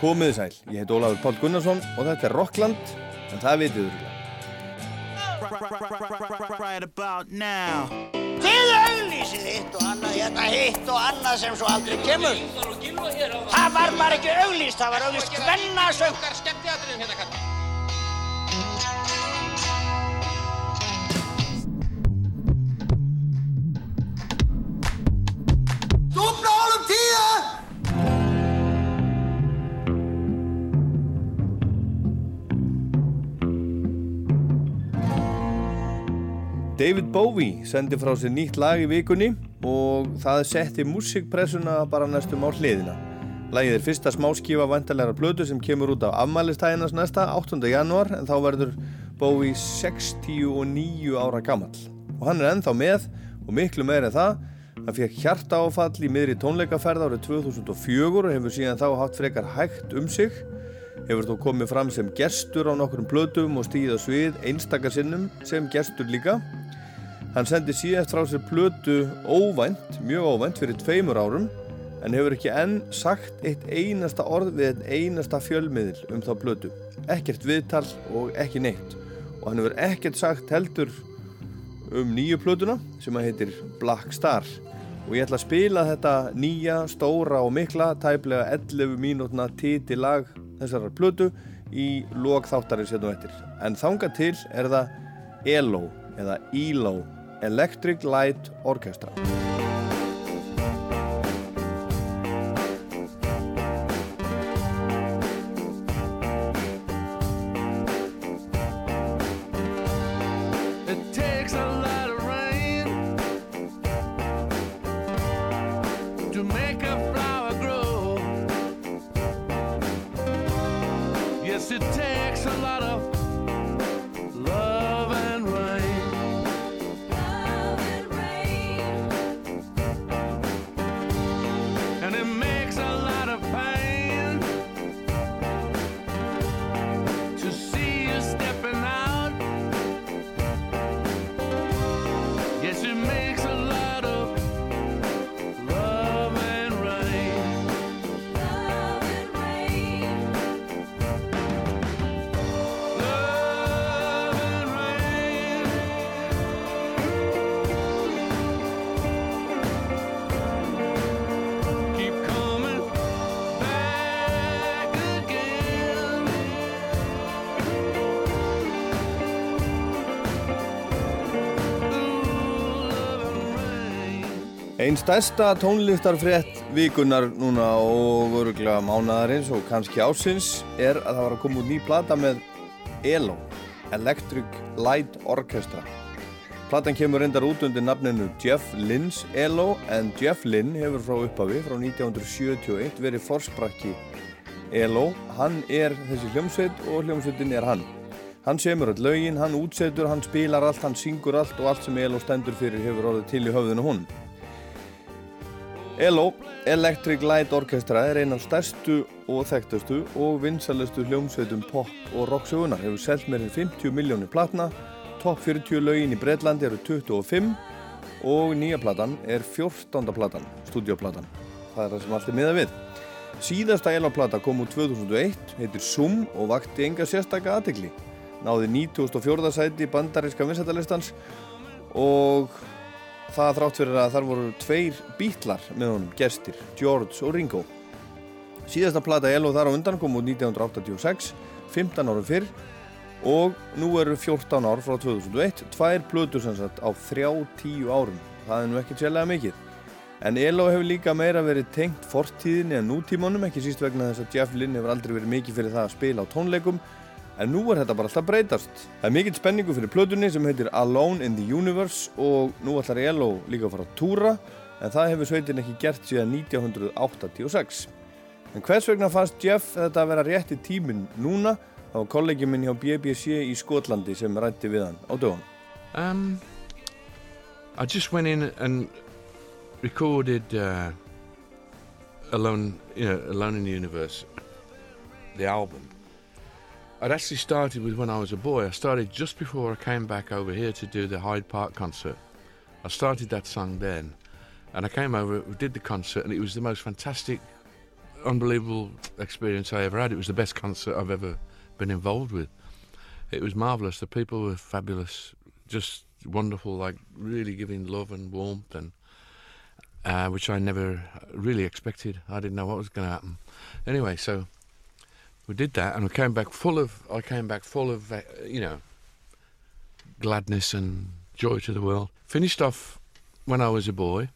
Komið sæl, ég heit Ólafur Pál Gunnarsson og þetta er Rockland, en það veitum við Right about now Þið auglýsið hitt og annað, hérna hitt og annað sem svo aldrei kemur. Það var bara ekki auglýst, það var auglýst hvennasöng. Dúfna hálfum David Bowie sendi frá sér nýtt lag í vikunni og það setti músikpressuna bara næstum á hliðina. Lagið er fyrsta smáskífa vantarlegra blödu sem kemur út á afmælistæðinans næsta 8. januar en þá verður Bowie 69 ára gammal. Og hann er ennþá með og miklu meir en það. Hann fekk hjarta áfall í miðri tónleikaferð árið 2004 og hefur síðan þá haft frekar hægt um sig. Hefur þó komið fram sem gestur á nokkrum blödum og stíð á svið einstakasinnum sem gestur líka. Hann sendi síðast frá sér plötu óvænt, mjög óvænt, fyrir tveimur árum en hefur ekki enn sagt eitt einasta orð við einn einasta fjölmiðil um þá plötu. Ekkert viðtal og ekki neitt. Og hann hefur ekkert sagt heldur um nýju plötuna sem að heitir Black Star. Og ég ætla að spila þetta nýja, stóra og mikla, tæplega 11 mínútna titilag þessarar plötu í lok þáttarins hérna og eftir. En þanga til er það ELO eða ELO Electric Light Orchestra stærsta tónlistarfrétt vikunar núna og öruglega mánadarins og kannski ásins er að það var að koma út ný plata með ELO, Electric Light Orchestra. Platan kemur reyndar út undir nafninu Jeff Lynne's ELO en Jeff Lynne hefur frá upphafi frá 1971 verið forsprakki ELO. Hann er þessi hljómsveit og hljómsveitin er hann. Hann semur öll lögin, hann útsetur, hann spilar allt, hann syngur allt og allt sem ELO stendur fyrir hefur orðið til í höfðinu hún. ELO, Electric Light Orchestra, er einn af stærstu og þekktustu og vinsalustu hljómsveitum pop og rocksögunar. Hefur selgt meir en 50 miljónir platna, topp 40 lögin í Breitlandi eru 25 og nýja platan er 14. platan, stúdioplatan. Það er það sem allt er miða við. Síðasta ELO-plata kom úr 2001, heitir Zoom og vakti enga sérstaka aðtegli. Náði 94. sæti bandaríska vinsættalistans og það þrátt fyrir að þar voru tveir bítlar með honum, gestir, George og Ringo. Síðasta plata ELO þar á undan kom út 1986, 15 árum fyrr og nú eru 14 ár frá 2001, tvær plötur sem sagt á 30 árum. Það er nú ekki sérlega mikið. En ELO hefur líka meira verið tengt fortíðinni en nútímanum, ekki síst vegna þess að Jeff Lynne hefur aldrei verið mikið fyrir það að spila á tónleikum En nú er þetta bara alltaf breytast. Það er mikill spenningu fyrir plötunni sem heitir Alone in the Universe og nú ætlar ELO líka að fara að túra en það hefur sveitin ekki gert síðan 1986. En hvers vegna fannst Jeff þetta að vera rétt í tíminn núna? Það var kollegi minn hjá BBC í Skotlandi sem rætti við hann á dögun. Um, I just went in and recorded uh, Alone, you know, Alone in the Universe, the album. I'd actually started with when I was a boy. I started just before I came back over here to do the Hyde Park concert. I started that song then, and I came over, did the concert, and it was the most fantastic unbelievable experience I ever had. It was the best concert I've ever been involved with. It was marvelous. The people were fabulous, just wonderful, like really giving love and warmth, and uh, which I never really expected. I didn't know what was going to happen. Anyway, so we did that, and we came back full of. I came back full of, uh, you know, gladness and joy to the world. Finished off when I was a boy,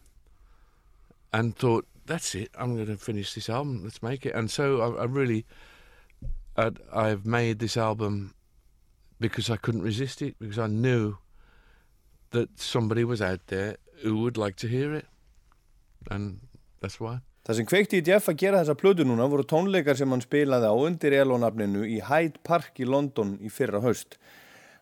and thought, "That's it. I'm going to finish this album. Let's make it." And so I, I really, I'd, I've made this album because I couldn't resist it because I knew that somebody was out there who would like to hear it, and that's why. Það sem kveikti í Jeff að gera þessa plötu núna voru tónleikar sem hann spilaði á undir elónafninu í Hyde Park í London í fyrra haust.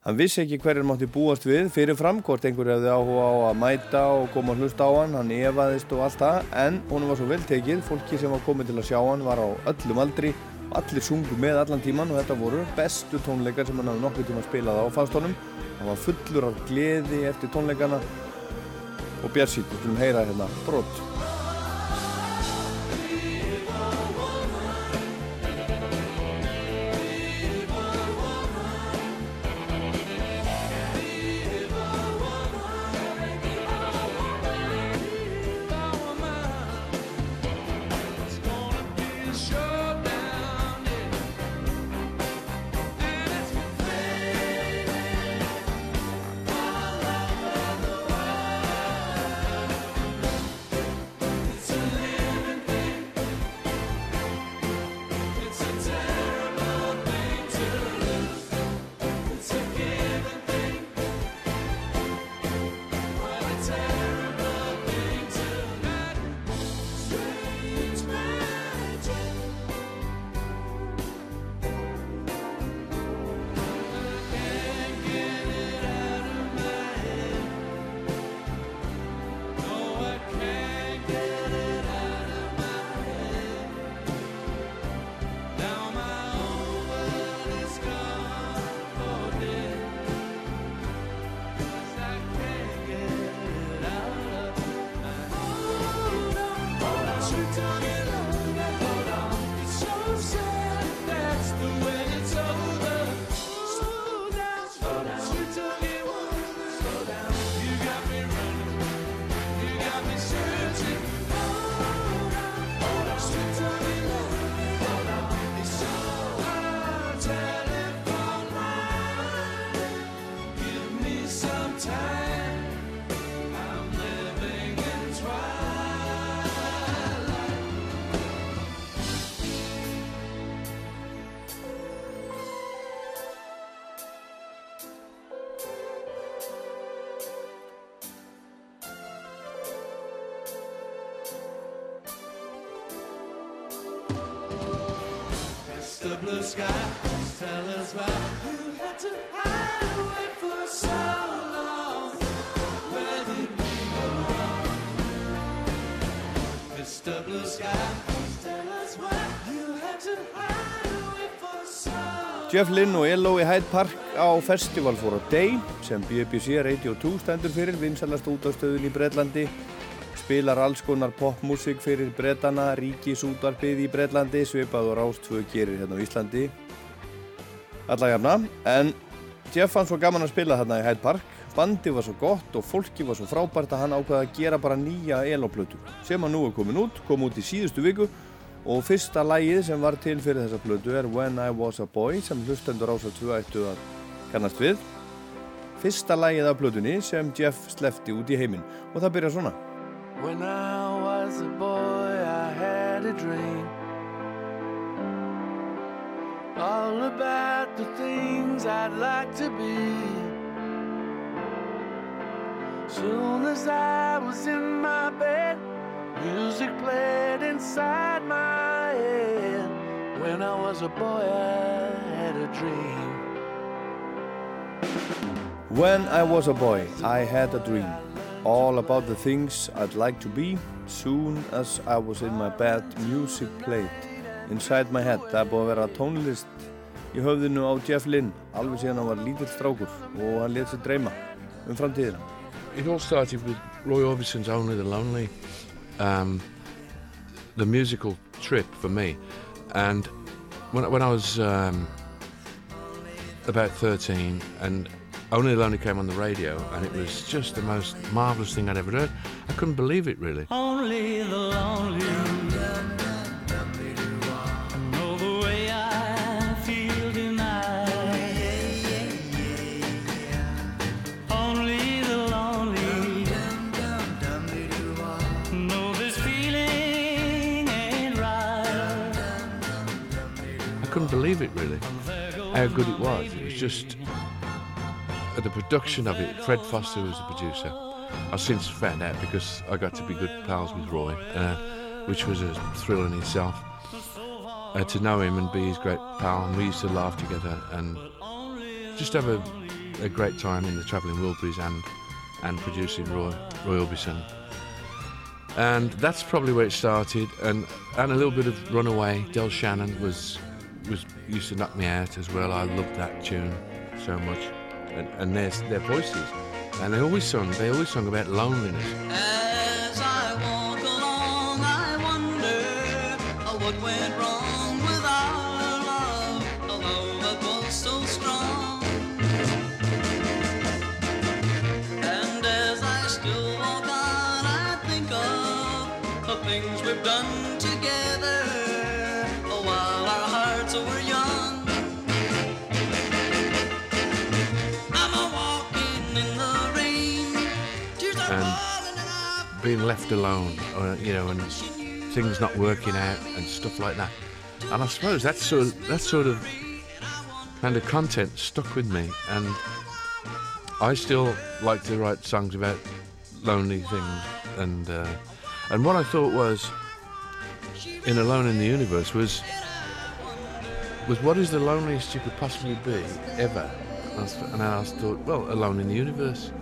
Hann vissi ekki hverjir mátti búast við fyrir framkort einhverju hefði áhuga á að mæta og koma að hlusta á hann, hann evaðist og allt það en honum var svo vel tekið, fólki sem var komið til að sjá hann var á öllum aldri og allir sungu með allan tíman og þetta voru bestu tónleikar sem hann hafði nokkuð tíma spilað á fannst honum. Hann var fullur af gleði eftir tónleikana og Björnsít, við skulum heyra hérna brot. The sky. Tell us why you had to hide away for so long. Where did we go wrong? Mr. Blue Sky, tell us why you had to hide away for so long. Jeff Lynne og Elo í Hyde Park á Festival for a Day sem BBC Radio 2 stendur fyrir vinsalast útastöðun í Breitlandi spilar alls konar popmusik fyrir Bretana, ríkisútvarpið í Breitlandi svipað og Rástföð gerir hérna á Íslandi. Allagafna en Jeff fann svo gaman að spila þarna í Hyde Park. Bandi var svo gott og fólki var svo frábært að hann ákvaði að gera bara nýja Elo-plötu. Sem hann nú er komin út, kom út í síðustu viku og fyrsta lægið sem var til fyrir þessa plötu er When I Was a Boy sem hlustendur ás að 2 ættu að kannast við. Fyrsta lægið af plötunni sem Jeff slefti út í heiminn. Og það byrjar svona When I was a boy, I had a dream all about the things I'd like to be. Soon as I was in my bed, music played inside my head. When I was a boy, I had a dream. When I was a boy, I had a dream all about the things I'd like to be soon as I was in my bed music played inside my head það er búið að vera tónlist í höfðinu á Jeff Lynne alveg síðan hann var lítill strákur og hann let sér dreyma um framtíðina It all started with Roy Orbison's Only the Lonely. Um, the musical trip for me. And when, when I was um, about 13 and Only the Lonely came on the radio and it was just the most marvellous thing I'd ever heard. I couldn't believe it really. Only the lonely know the way I feel tonight. Only the lonely know this feeling ain't right. I couldn't believe it really, how good it was. It was just uh, the production of it. Fred Foster was the producer. I've since found out because I got to be good pals with Roy, uh, which was a thrill in itself. Uh, to know him and be his great pal, and we used to laugh together and just have a, a great time in the Travelling Wilburys and and producing Roy Roy Orbison. And that's probably where it started, and and a little bit of Runaway. Del Shannon was was used to knock me out as well. I loved that tune so much, and, and their their voices, and they always sung. They always sung about loneliness. Being left alone, or, you know, and things not working out and stuff like that. And I suppose that sort of, that sort of kind of content stuck with me, and I still like to write songs about lonely things. And uh, and what I thought was in Alone in the Universe was was what is the loneliest you could possibly be ever? And I thought, well, alone in the universe.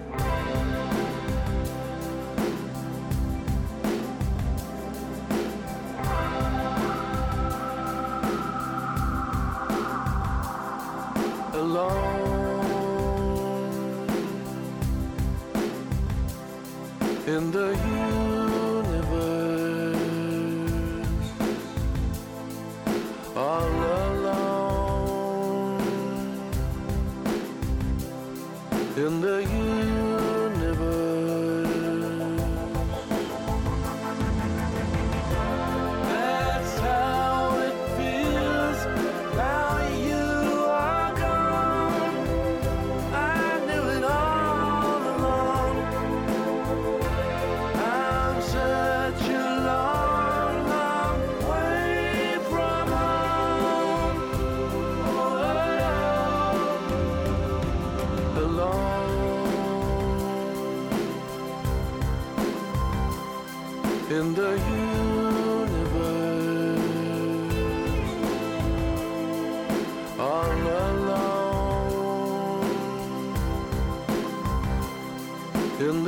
In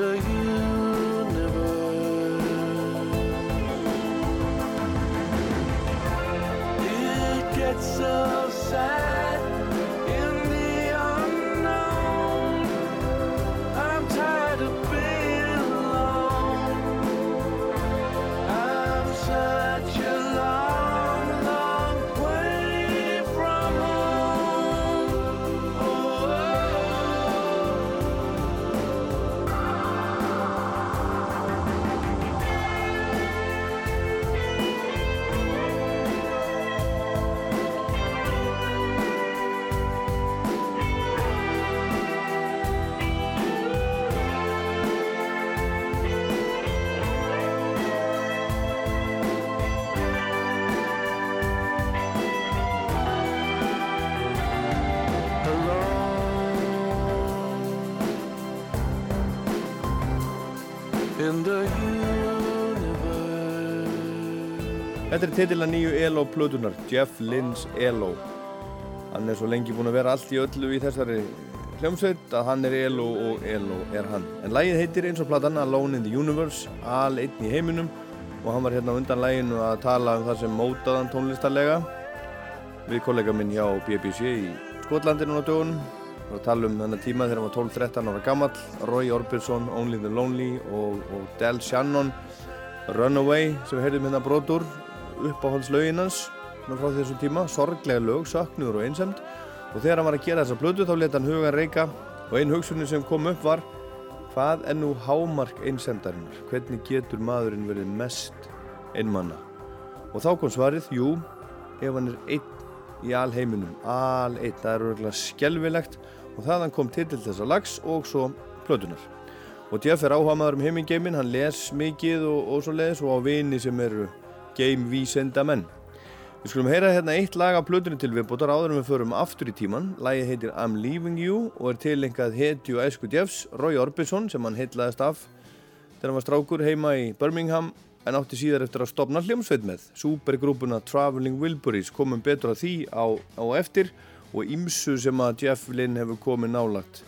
Þetta er titill að nýju ELO plötunar, Jeff Lynne's ELO. Hann er svo lengi búinn að vera allt í öllu í þessari hljómsveit að hann er ELO og ELO er hann. En lægið heitir eins og platan Alone in the Universe, al einn í heiminum og hann var hérna undan læginu að tala um það sem mótaðan tónlistarlega við kollega minn hjá BBC í Skotlandi núna á dögunum. Það var að tala um þennan tíma þegar hann var 12-13 ára gammal, Roy Orbison, Only the Lonely og, og Del Shannon, Runaway sem við heyrðum hérna brotur uppáhaldslögin hans frá þessum tíma, sorglega lög, söknuður og einsemd. Og þegar hann var að gera þessa plötu þá leta hann hugan reyka. Og einn hugsunin sem kom upp var hvað er nú hámark einsemdarinnar? Hvernig getur maðurinn verið mest einmanna og þá kom svarið, jú ef hann er einn í alheiminum. Al einn, það er örgulega skjelvilegt og þaðan kom til þessa lags og svo plötunar og Jeff er áhuga maður um heimingeimin, hann les mikið og, og svo leiðis og á vini sem eru geimvísenda menn Við skulum heyra hérna eitt lag af plötunni til viðbútar áður en við förum aftur í tíman. Lagið heitir I'm Leaving You og er tilengað hetju æsku Jeffs, Roy Orbison, sem hann heitlaðist af þegar hann var strákur heima í Birmingham en átti síðar eftir að stopna hljómsveit með. Supergrúpuna Traveling Wilburys komum betur að því á, á eftir og ímsu sem að Jeff Lynn hefur komið nálagt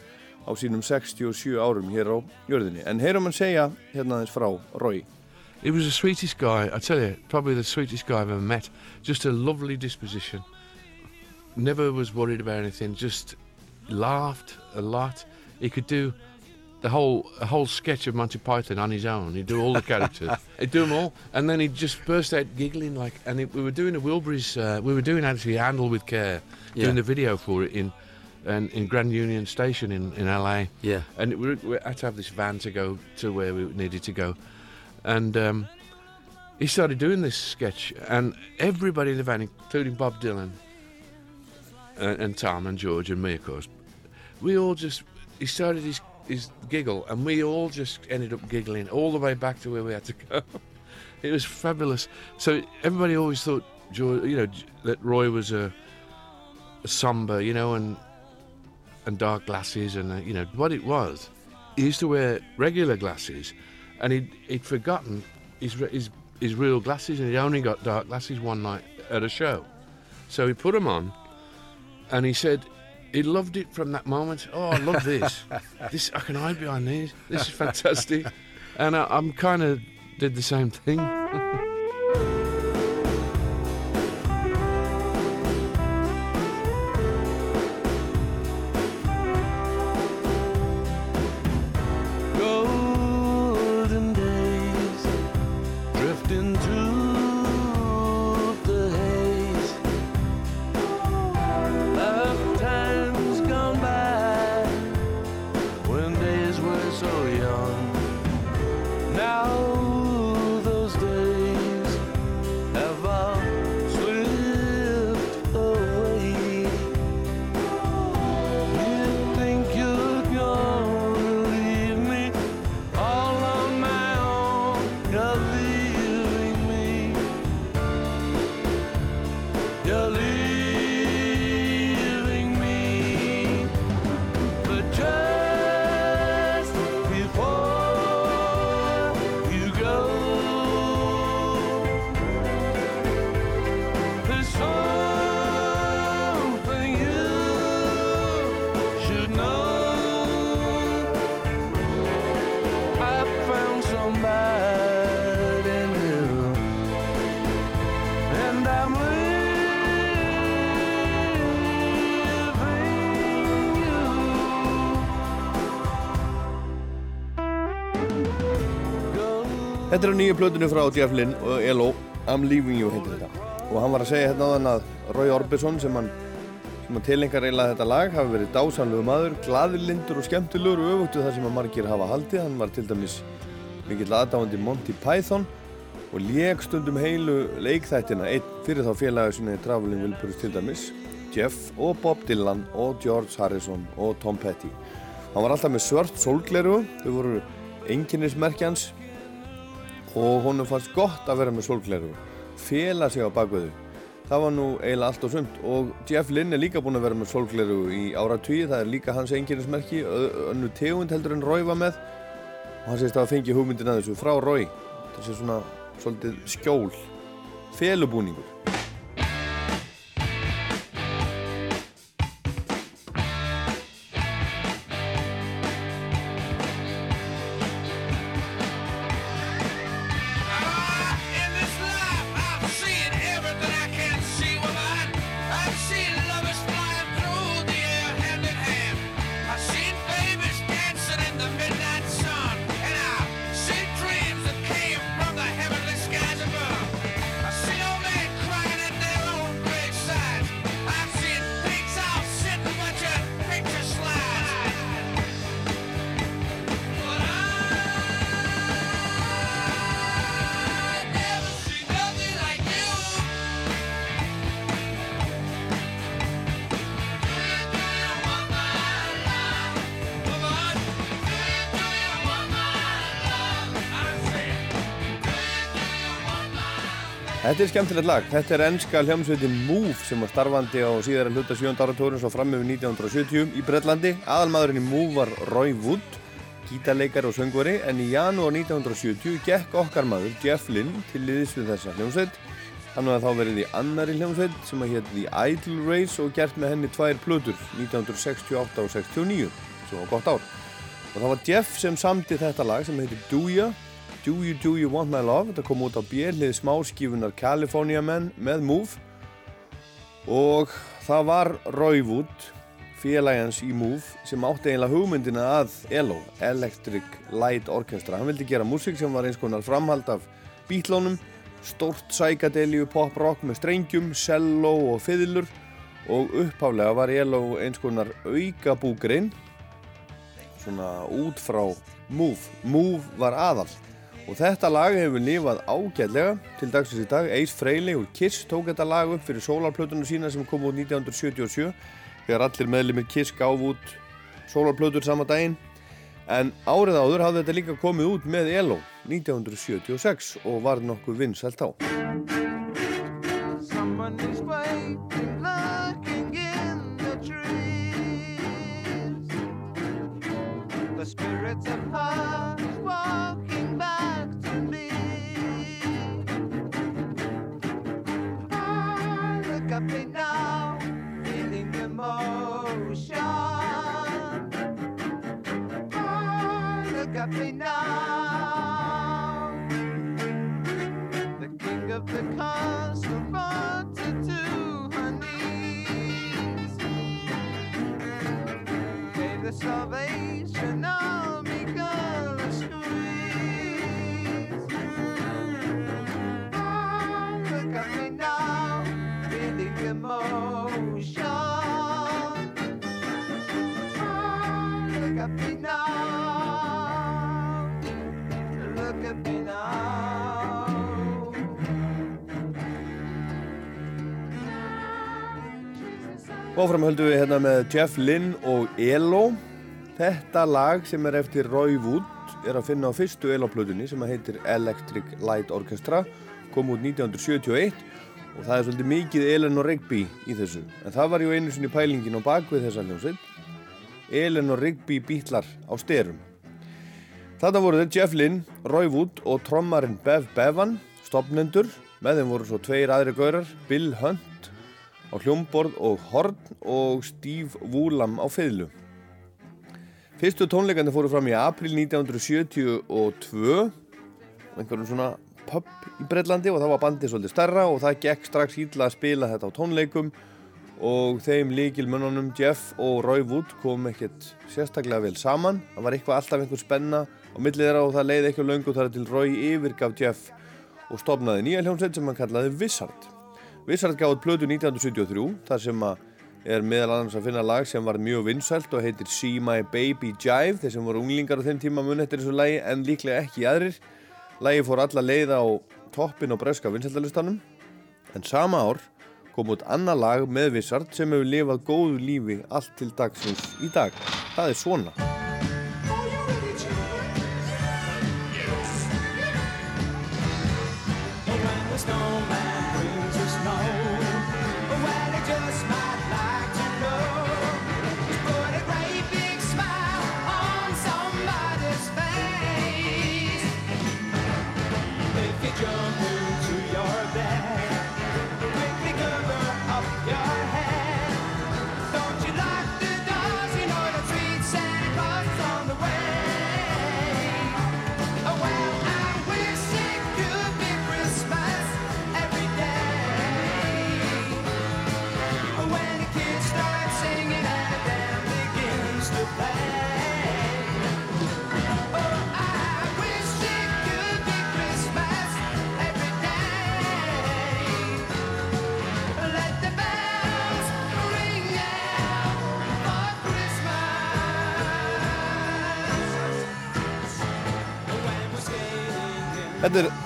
á sínum 67 árum hér á jörðinni. En heyrum hann segja hérna aðeins frá Roy. He was the sweetest guy, I tell you, probably the sweetest guy I've ever met. Just a lovely disposition. Never was worried about anything, just laughed a lot. He could do the whole a whole sketch of Monty Python on his own. He'd do all the characters. He'd do them all, and then he'd just burst out giggling like. And it, we were doing a Wilburys. Uh, we were doing actually Handle with Care, Yeah. doing the video for it in, and in Grand Union Station in in LA. Yeah. And it, we, we had to have this van to go to where we needed to go, and um, he started doing this sketch, and everybody in the van, including Bob Dylan, and, and Tom and George and me, of course, we all just he started his his giggle, and we all just ended up giggling all the way back to where we had to go. it was fabulous. So everybody always thought you know, that Roy was a, a somber, you know, and and dark glasses, and uh, you know what it was. He used to wear regular glasses, and he'd he'd forgotten his his his real glasses, and he'd only got dark glasses one night at a show. So he put them on, and he said he loved it from that moment. Oh, I love this. this I can hide behind these. This is fantastic. and I, I'm kind of did the same thing. Þetta er á nýju plötunni frá Jeff Lynne og ELO, I'm Leaving You heitir þetta. Og hann var að segja hérna áðan að Roy Orbison sem hann, hann tilengar eiginlega þetta lag hafi verið dásanlegu maður, glaðilindur og skemmtilegur og öfugtu það sem að margir hafa haldið. Hann var til dæmis mikill aðdáandi Monty Python og lék stundum heilu leikþættina einn fyrir þá félagi sinni Traveling Wilburys til dæmis, Jeff og Bob Dylan og George Harrison og Tom Petty. Hann var alltaf með svört sólgleru, þau voru enginnismerkjans og honum fannst gott að vera með sólgleru fela sig á bakveðu það var nú eiginlega allt og sumt. Og Jeff Lynne er líka búinn að vera með sólgleru í áratvíi, það er líka hans einginnismerki önnu tegund heldur en Rói var með. Og hann segist að fengi hugmyndin að þessu frá Rói þessi svona svolítið skjól. Felubúningur Þetta er skemmtilegt lag. Þetta er ennska hljómsveitin Move sem var starfandi á síðara hluta 7. áratórun svo fram yfir 1970 í Breitlandi. Aðalmaðurinn í Move var Roy Wood, gítarleikari og söngvari en í janúar 1970 gekk okkar maður Jeff Lynne til liðis við þessa hljómsveit. Hann var þá verið í annari hljómsveit sem að hétt The Idle Race og gert með henni tvær plötur 1968 og 69 sem var gott ár. Og það var Jeff sem samti þetta lag sem heitir Do Ya Do You Do You Want My Love. Þetta kom út á björlið smáskífunar California Men með Move. Og það var Wood félagans í Move sem átti eiginlega hugmyndina að ELO Electric Light Orchestra. Hann vildi gera músík sem var eins konar framhald af bítlónum stórt psychedeliu pop rock með strengjum, cello og fiðlur. Og upphaflega var ELO eins konar auka búgrinn svona út frá Move. Move var aðal og þetta lag hefur lifað ágætlega til dagsins í dag. Ace Frehley úr Kiss tók þetta lag upp fyrir sólarplötunum sína sem kom út 1977 þegar allir meðlumir Kiss gáf út sólarplötur sama daginn en árið áður hafði þetta líka komið út með ELO 1976 og var nokkuð vinsælt á. The spirits of past At me now, feeling emotion. Ah, Look at me now. The king of the castle her to her knees. Gave the Salvation Army Og áfram höldum við hérna með Jeff Lynne og ELO. Þetta lag sem er eftir Roy Wood er að finna á fyrstu ELO-plötunni sem heitir Electric Light Orchestra. Kom út 1971 og það er svolítið mikið Eleanor Rigby í þessu. En það var ju einu sinni pælingin á bakvið þessa hljómsveit. Eleanor Rigby bítlar á styrum. Þetta voru þeir Jeff Lynne, Roy Wood og trommarinn Bev Bevan, stopnendur. Með þeim voru svo tveir aðri gaurar, Bill Hunt á hljómborð og horn og Steve Woolam á fiðlu. Fyrstu tónleikandi fóru fram í april 1972 einhverjum svona pub í Breitlandi og það var bandið svolítið starra og það gekk strax ítla að spila þetta á tónleikum. Og þeim líkilmönnunum Jeff og Roy Wood kom ekkert sérstaklega vel saman. Það var eitthvað alltaf einhver spenna á millið þeirra og það leiði ekki á löngu þar til Roy yfirgaf Jeff og stopnaði nýja hljómsveit sem hann kallaði Wizard Wizard gáði plötu 1973 þar sem er meðal annars að finna lag sem var mjög vinsælt og heitir See My Baby Jive. Þeir sem voru unglingar á þeim tíma mun eftir þessu lagi en líklega ekki aðrir. Lagi fór alla leið á toppin á breska vinsæltalistanum en sama ár kom út annað lag með Wizard sem hefur lifað góðu lífi allt til dagsins í dag. Það er svona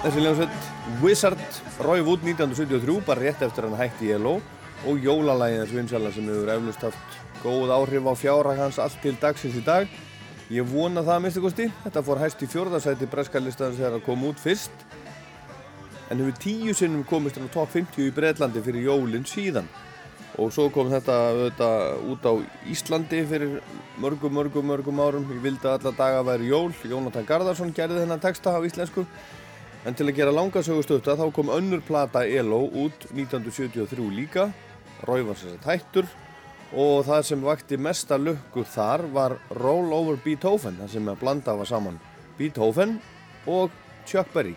þessi hljómsveit Wizard Roy Wood 1973 bara rétt eftir hann hætti LO og jólalægin þessu vinsala sem hefur eflust haft góð áhrif á fjárhag hans allt til dagsins í dag. Ég vona það að minnstu kosti. Þetta fór hæst í fjórðarsæti breska listaðans þegar það kom út fyrst. En hefur tíu sinnum komist á top 50 í Breitlandi fyrir jólinn síðan. Og svo kom þetta auðvitað út á Íslandi fyrir mörgum, mörgum, mörgum árum. Ég vildi að alla daga væri jól. Jónatan Garðarsson gerði þennan texta á íslensku en til að gera langa sögustutta þá kom önnur plata ELO út 1973 líka. Að hættur og það sem vakti mesta lukku þar var Roll Over Beethoven það sem að blanda var saman Beethoven og Chuck Berry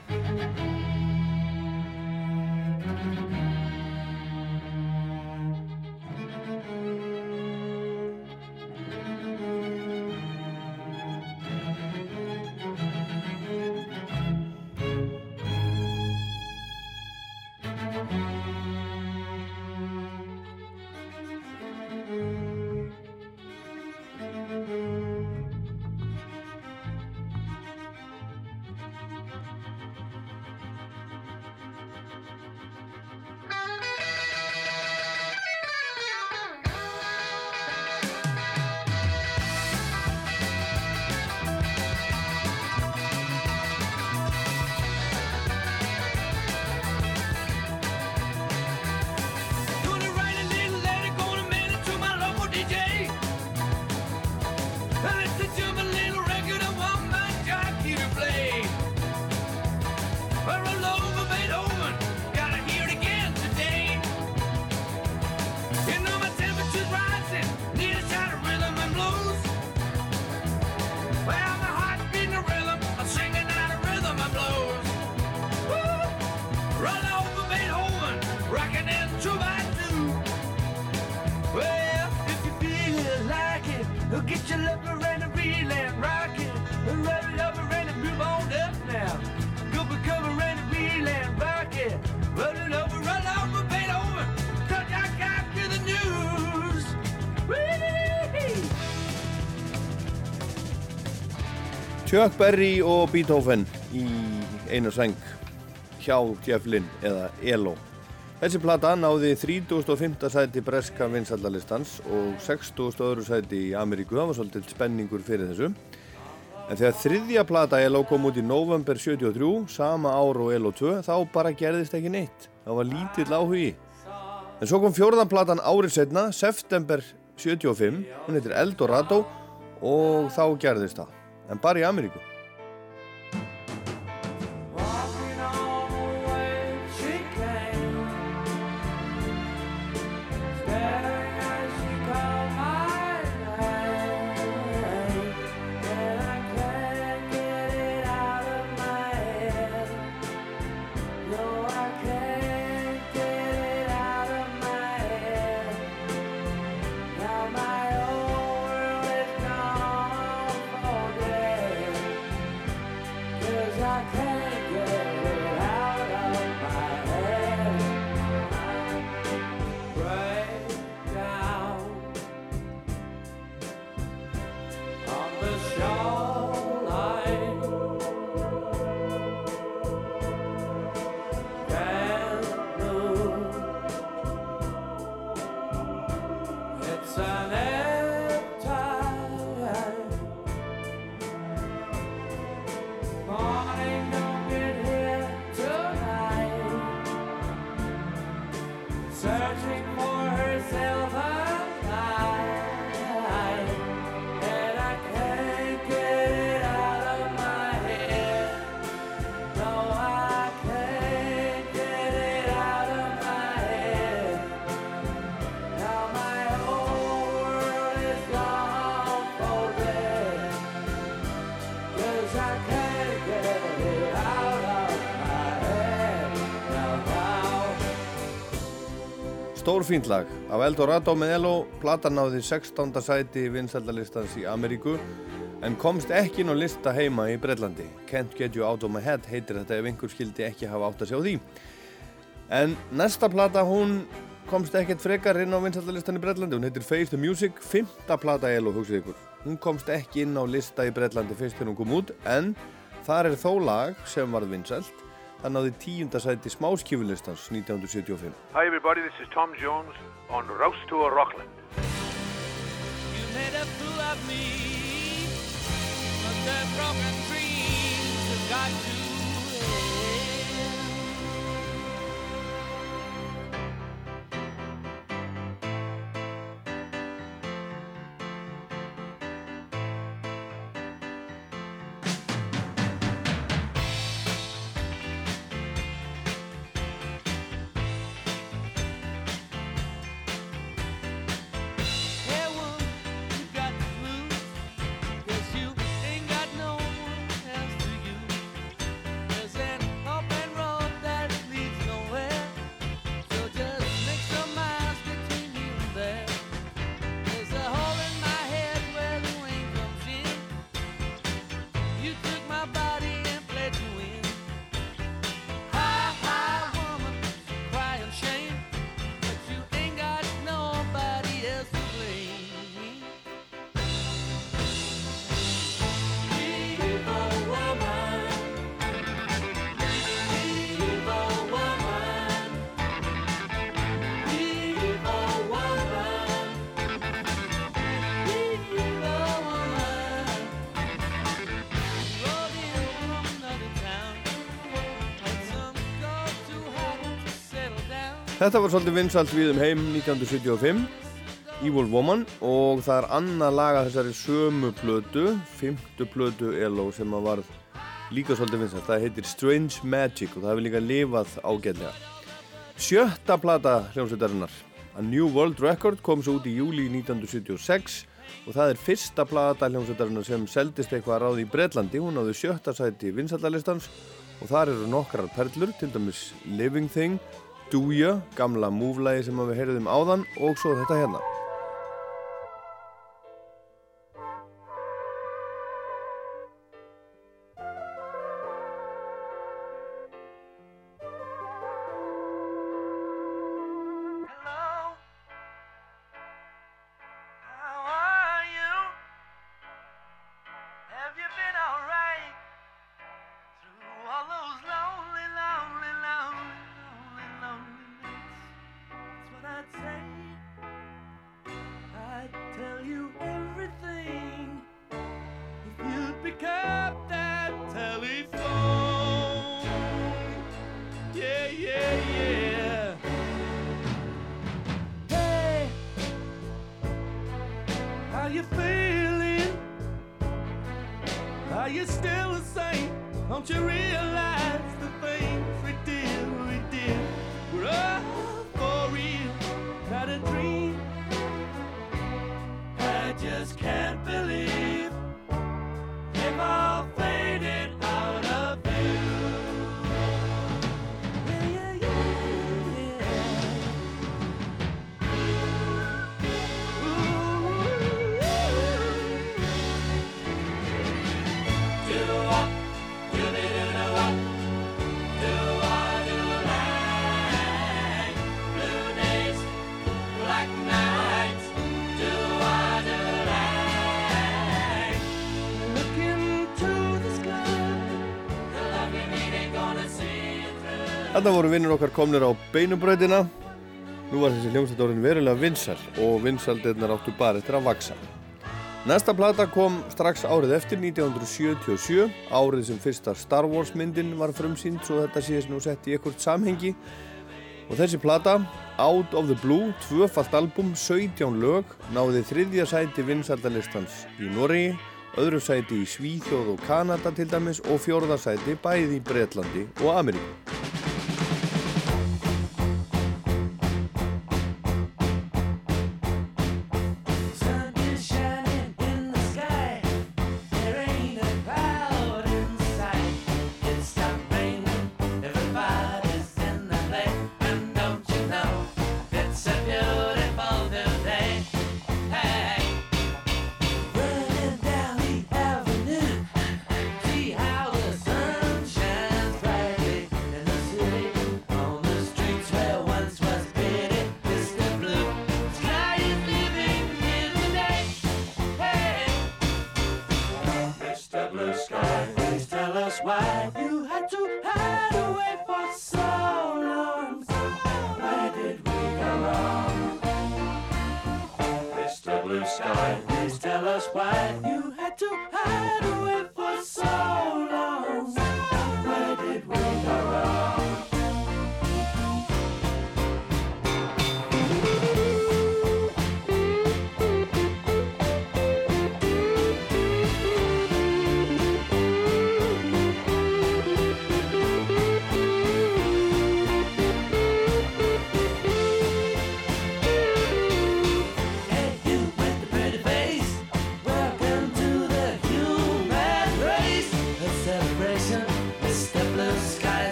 Chuck Berry og Beethoven í einu sæng hjá Jeff Lynne eða ELO. Þessi plata náði 35. sæti breska vinsaldalistans og 60. öðru sæti í Ameríku. Það var svolítið spenningur fyrir þessu. En þegar þriðja plata ELO kom út í november 73, sama ár og ELO 2, þá bara gerðist ekki neitt. Það var lítill áhugi. En svo kom fjórðan platan árið setna, september 75, hún heitir Eldorado og þá gerðist það. En bara í Ameríku. Stórfínt lag af Eldorado með Elo, platan náði 16. sæti vinsaldalistans í Ameríku en komst ekki inn á lista heima í Breitlandi. Can't Get You Out of My Head heitir þetta ef einhver skildi ekki hafa átt að sjá því. En næsta plata hún komst ekkert frekar inn á vinsaldalistan í Breitlandi, hún heitir Face the Music, fymta plata Elo, hugsið ykkur. Hún komst ekki inn á lista í Breitlandi fyrst þegar hún kom út en þar er þó lag sem varð vinsald. Það náði tíunda sæti smáskífulistans 1975. Hi, everybody. This is Tom Jones on Rouse to a Rockland. You made a fool of me, but the broken dreams have got to Þetta var svolítið vinsalt við um heim 1975, Evil Woman og það er annað laga þessari sömu plötu, fymtu plötu ELO sem að var líka svolítið vinsalt. Það heitir Strange Magic og það hefur líka lifað ágætlega. Sjötta plata hljómsveitarinnar, A New World Record, kom svo út í júli 1976 og það er fyrsta plata hljómsveitarinnar sem seldist eitthvað ráði í Breitlandi. Hún áði sjötta sæti vinsaldalistans og þar eru nokkrar perlur, til dæmis Living Thing, Do Ya, gamla múflægi sem við heyrðum áðan og svo þetta hérna. Þetta voru vinnur okkar komnir á beinubröðina. Nú var þessi hljómsveit orðin verulega vinsal og vinsaldirnar áttu bara eftir að vaksa. Næsta plata kom strax árið eftir 1977, árið sem fyrsta Star Wars myndin var frumsýnd svo þetta séðs nú sett í ekkert samhengi. Og þessi plata, Out of the Blue, tvöfalt album, 17 lög, náði þriðja sæti vinsaldalistans í Noregi, öðru sæti í Svíþjóð og Kanada til dæmis og fjórða sæti bæði í Bretlandi og Ameríku.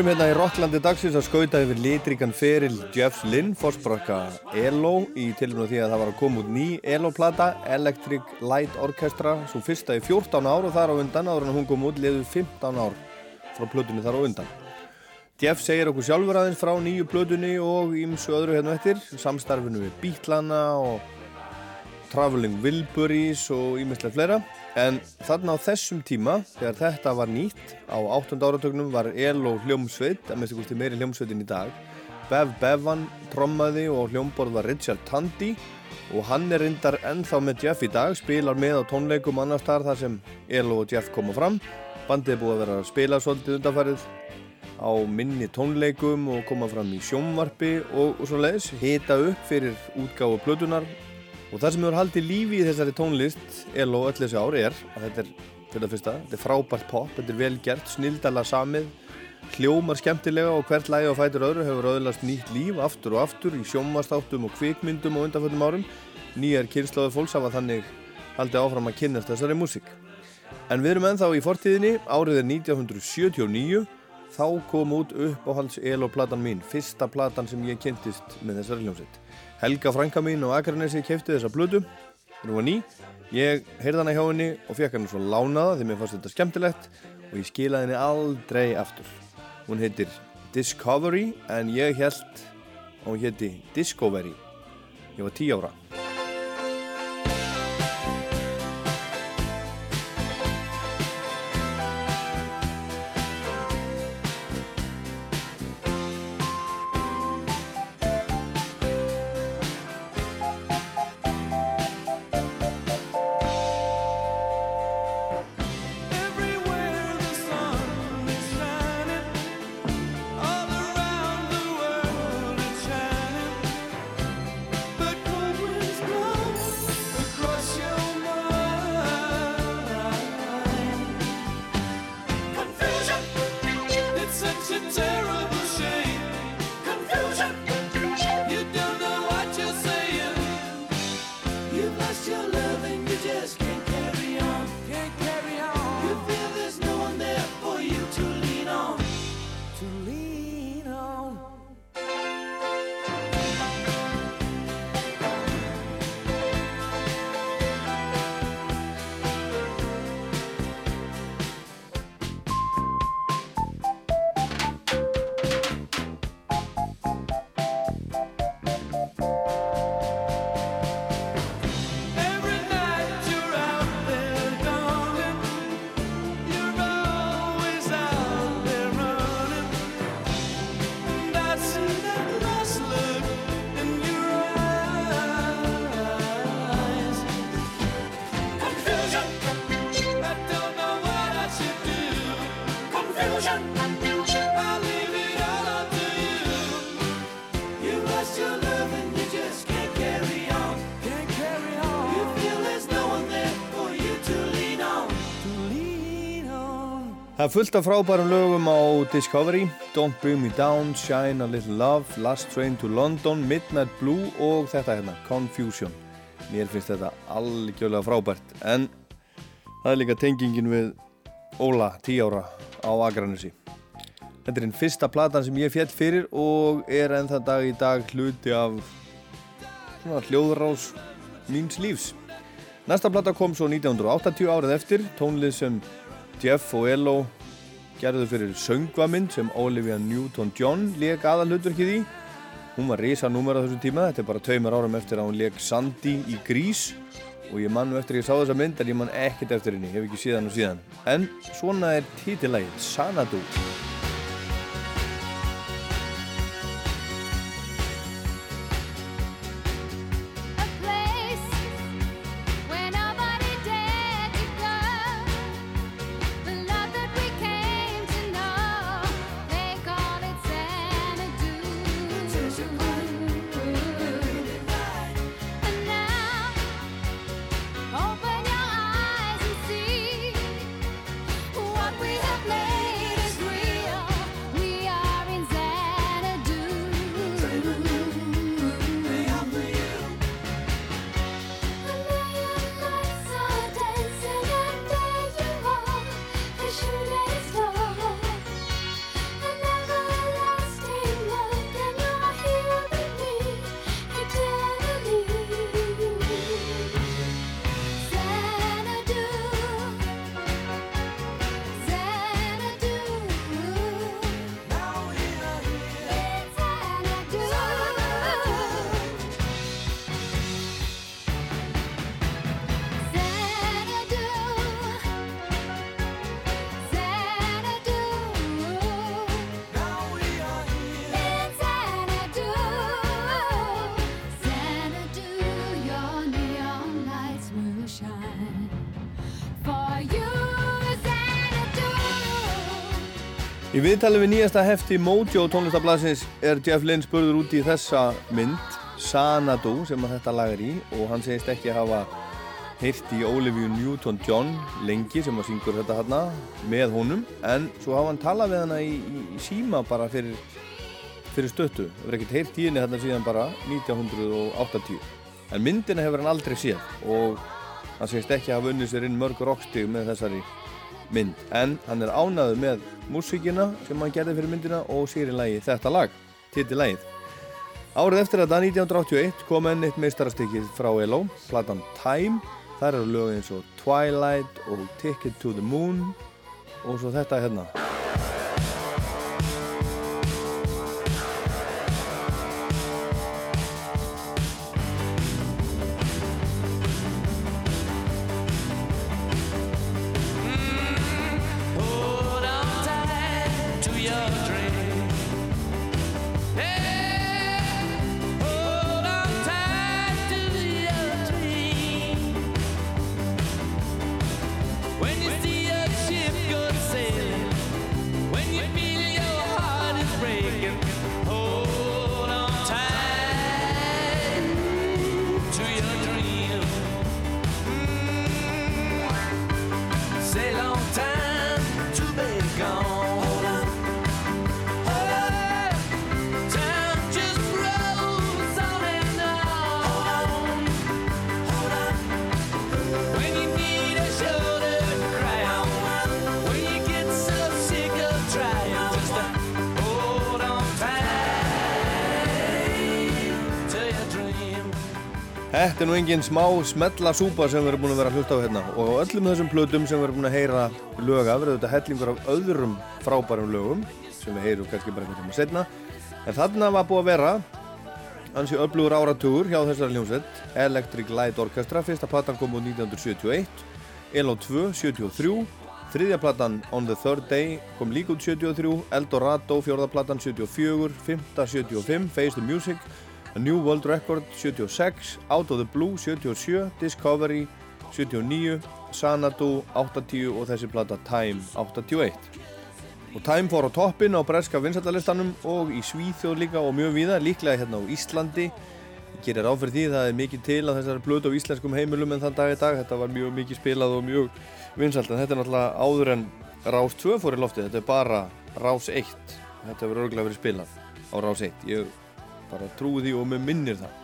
Erum hérna í Rocklandi dagsins að skauta yfir litrikan feril Jeffs Lynn, fórsprakka ELO í tilvæmnu því að það var að koma út ný ELO-plata, Electric Light Orchestra, svo fyrsta í 14 ár og þar á undan, áður en hún kom út, liður 15 ár frá plötunni þar á undan. Jeff segir okkur sjálfur aðeins frá nýju plötunni og ímsu öðru hérna eftir, samstarfinu við Beatlana og Traveling Wilburys og ímestlega fleira. En þarna á þessum tíma, þegar þetta var nýtt, á 8. áratögnum var ELO hljómsveit, að mest ykkursti meiri hljómsveitin í dag. Bev Bevan trommaði og hljómborð var Richard Tandy og hann er reyndar ennþá með Jeff í dag, spilar með á tónleikum annars þar þar sem ELO og Jeff koma fram. Bandið er búið að vera að spila svolítið undanfarið á minni tónleikum og koma fram í sjónvarpi og, og svo leiðis, hita upp fyrir útgáfu plötunar og það sem hefur haldið lífi í þessari tónlist ELO öll þessi ár er að þetta er fyrir það fyrsta, þetta er frábært pop, þetta er vel gert, snildala samið hljómar skemmtilega og hvert lægi á fætur öðru hefur öðlast nýtt líf aftur og aftur í sjónvastáttum og kvikmyndum og undanföldum árum. Nýjar kynnslóðu fólks hafa þannig haldið áfram að kynnast þessari músík. En við erum ennþá í fortíðinni árið er 1979 þá kom út uppáhalds ELO-platan mín fyrsta platan sem ég kynntist með þessari hljómsveit Helga frænka mín og Akranesi kefti þessa blödu hún var ný ég heyrði hana hjá henni og fekk henni svo lánaða því mér fannst þetta skemmtilegt og ég skilaði henni aldrei aftur Hún heitir Discovery en ég held að hún heiti Discovery. Ég var 10 ára. Það er fullt af frábærum lögum á Discovery. Don't Bring Me Down, Shine a Little Love Last Train to London, Midnight Blue og þetta hérna, Confusion. Mér finnst þetta algjörlega frábært. En það er líka tengingin við Óla, 10 ára á Akranesi. Þetta er einn fyrsta platan sem ég fjall fyrir og er enn það dag í dag hluti af svona hljóðrás míns lífs. Næsta plata kom svo 1980 árið eftir, tónlið sem Jeff og Elo gerðu fyrir söngvamynd sem Olivia Newton-John leik aðal hlutverkið í. Hún var risa númer á þessum tíma, þetta er bara tveimur árum eftir að hún leik Sandy í Grís og ég man nú eftir að ég sá þessa mynd en ég man ekkert eftir henni, hef ekki síðan og síðan. En svona er títilægið, Sanadu. Í viðtali við nýjasta hefti Mojo tónlistablasins er Jeff Lynne spurður út í þessa mynd Sanadu sem þetta lag er í og hann segist ekki hafa heyrt í Olivia Newton-John lengi sem að syngur þetta hérna með honum en svo hafa hann talað við hana í, í, í síma bara fyrir, fyrir stöttu verður ekkert heyrt í henni hérna síðan bara 1980 en myndina hefur hann aldrei séð og hann segist ekki hafa unnið sér inn mörg rockstig með þessari mynd. En hann er ánaður með músíkina sem hann gerði fyrir myndina og sér í lagi þetta lag, titillagið Árið eftir þetta 1981 kom enn eitt meistarastykið frá ELO, platan Time. Þar eru lög eins og Twilight og Ticket to the Moon og svo þetta hérna Þetta er nú engin smá smetla súpa sem við erum búin að vera að hlusta á hérna. Og á öllum þessum plötum sem við erum búin að heyra lög af þetta hellingur af öðrum frábærum lögum sem við heyrum kannski bara einhvern tíma setna en þarna var búið að vera ansi öflugur áratugur hjá þessari hljómsveit. Electric Light Orchestra fyrsta platan kom úr 1971 ELO 2 73 þriðja platan On the Third Day kom líka út 73 Eldorado fjórða platan 74 fymta 75 Face the Music A New World Record 76, Out of the Blue 77, Discovery 79, Sanadu 80 og þessi plata Time 81. Og Time fór á toppin á breska vinsættalistanum og í Svíþjóð líka og mjög víða, líklega hérna á Íslandi. Ég gerir ráð fyrir því, það er mikið til á þessari blötu á íslenskum heimilum en þann dag í dag. Þetta var mjög mikið spilað og mjög vinsælt en þetta er náttúrulega áður en Rás 2 fór í loftið. Þetta er bara Rás 1. Þetta hefur örgulega verið spilað á Rás 1. Ég bara trúi því og með minnir það.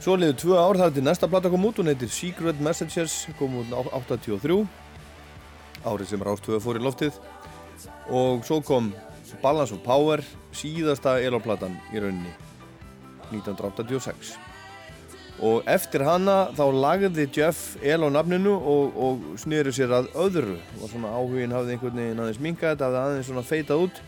Svo liður tvö ár þar til næsta plata kom út. Hún heitir Secret Messages kom út 83 árið sem Rás 2 fór í loftið. Og svo kom Balance of Power síðasta eloplatan í rauninni 1986 og eftir hana þá lagði Jeff el á nafninu og, og snýri sér að öðru. Og svona áhugin hafði einhvern veginn aðeins minkað hafði aðeins svona feitað út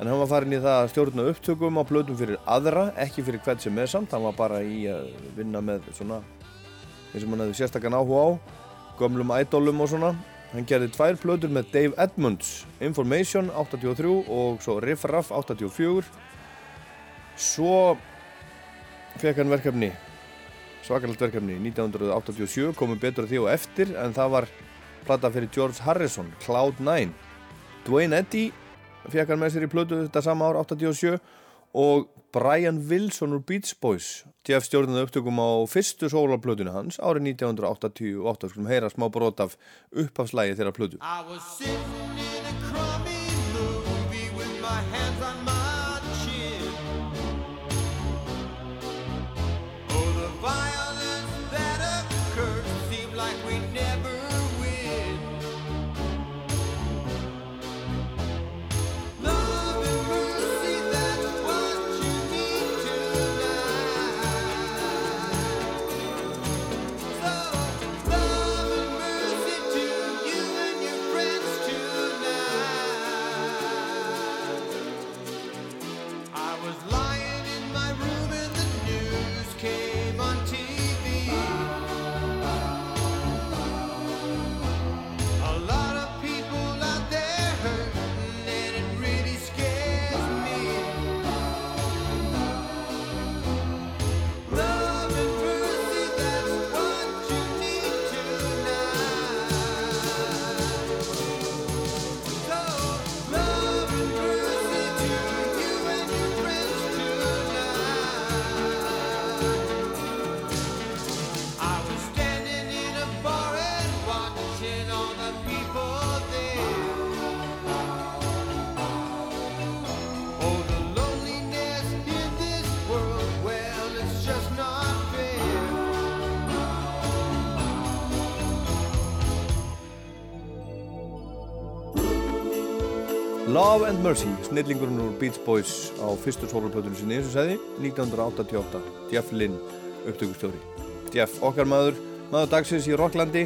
en hann var farin í það að stjórna upptökum á plötum fyrir aðra, ekki fyrir hvert sem er samt. Hann var bara í að vinna með svona eins og hann hefði sérstakann áhuga á gömlum idolum og svona. Hann gerði tvær plötur með Dave Edmunds Information 83 og svo Riff Raff 84 svo fekk hann verkefni svakalegt verkefni 1987 komum betur því og eftir en það var plata fyrir George Harrison Cloud9 Dwayne Eddy fekk hann með sér í plötu þetta sama ár 87 og Brian Wilson úr Beach Boys Jeff stjórnaði upptökum á fyrstu sólarplötunu hans árið 1988 skulum heyra smá brot af upphafslægi þeirra plötu. I was sitting in a crummy movie with my hands Love and Mercy, snillingurinn úr Beach Boys á fyrstu soloplötunum sinni, eins og segði, 1988, Jeff Lynne, upptökustjóri. Jeff, okkar maður, maður dagsins í Rocklandi,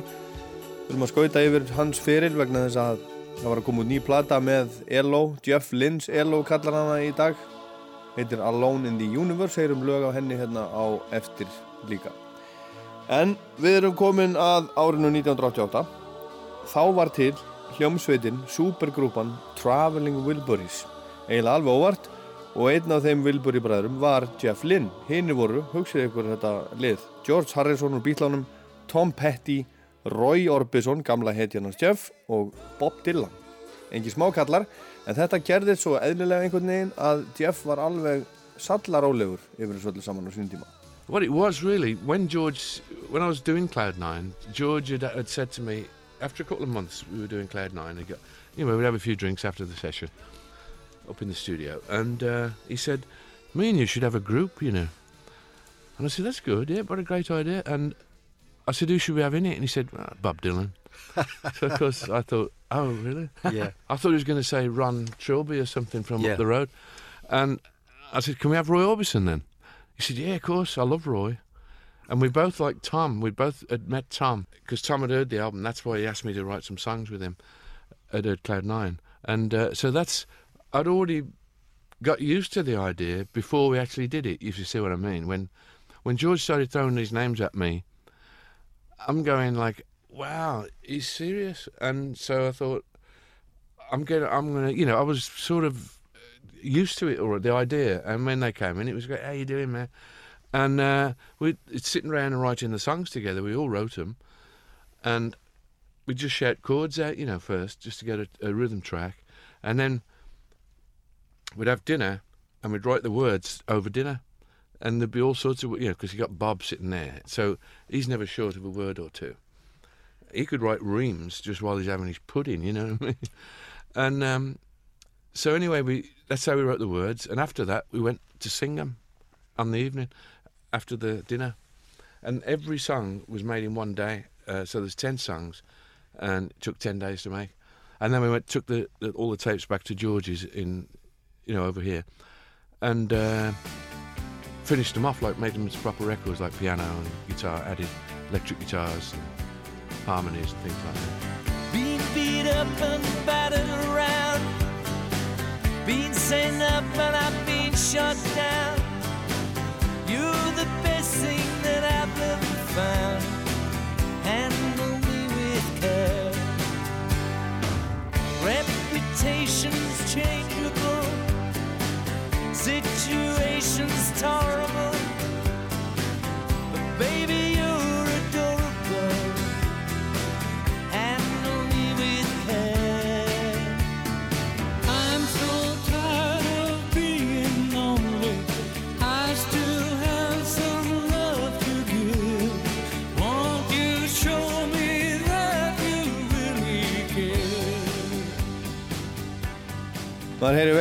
erum að skauta yfir hans feril vegna þess að það var að koma út ný plata með ELO, Jeff Lynne's ELO kallar hana í dag, heitir Alone in the Universe, heyrum lög á henni hérna á eftir líka. En við erum komin að árinu 1988, þá var til hljómsveitin, supergrúpan Traveling Wilburys. Eiginlega alveg óvart. Og einn af þeim Wilbury bræðurum var Jeff Lynne. Hinni voru, hugsið ykkur þetta lið George Harrison úr Beatlánum Tom Petty, Roy Orbison gamla hetjarnars Jeff og Bob Dylan. Engi smákallar en þetta gerði svo eðlilega einhvern veginn að Jeff var alveg sallarólegur yfir þessu öllu saman á sínum tíma. What it was really, when George, when I was doing Cloud9, George had, had said to me, after a couple of months we were doing Cloud9, he got, you know, we'd have a few drinks after the session up in the studio, and uh, he said, me and you should have a group, you know. And I said, that's good, yeah, what a great idea. And I said, who should we have in it? And he said, "Ah, Bob Dylan. so of course I thought, oh really? Yeah. I thought he was going to say Ron Trilby or something from Yeah. up the road. And I said, can we have Roy Orbison then? He said, yeah, of course, I love Roy. And we both liked Tom. We both had met Tom because Tom had heard the album. That's why he asked me to write some songs with him at, at Cloud Nine. And uh, so that's, I'd already got used to the idea before we actually did it, if you see what I mean. When, when George started throwing these names at me, I'm going like, wow, he's serious. And so I thought, I'm gonna, I'm gonna, you know, I was sort of used to it or the idea. And when they came in, it was great. How you doing, man? And uh, we it's sitting around and writing the songs together. We all wrote them, and we'd just shout chords out, you know, first just to get a, a rhythm track, and then we'd have dinner and we'd write the words over dinner. And there'd be all sorts of, you know, because you got Bob sitting there. So he's never short of a word or two. He could write reams just while he's having his pudding, you know what I mean? And um, so anyway, we that's how we wrote the words. And after that, we went to sing them on the evening after the dinner. And every song was made in one day. Uh, so there's 10 songs and it took 10 days to make. And then we went took the, the all the tapes back to George's in, you know, over here. And uh, finished them off, like made them proper records, like piano and guitar, added electric guitars and harmonies and things like that. Being beat up and battered around. Being sent up and I've been shut down. You're the best thing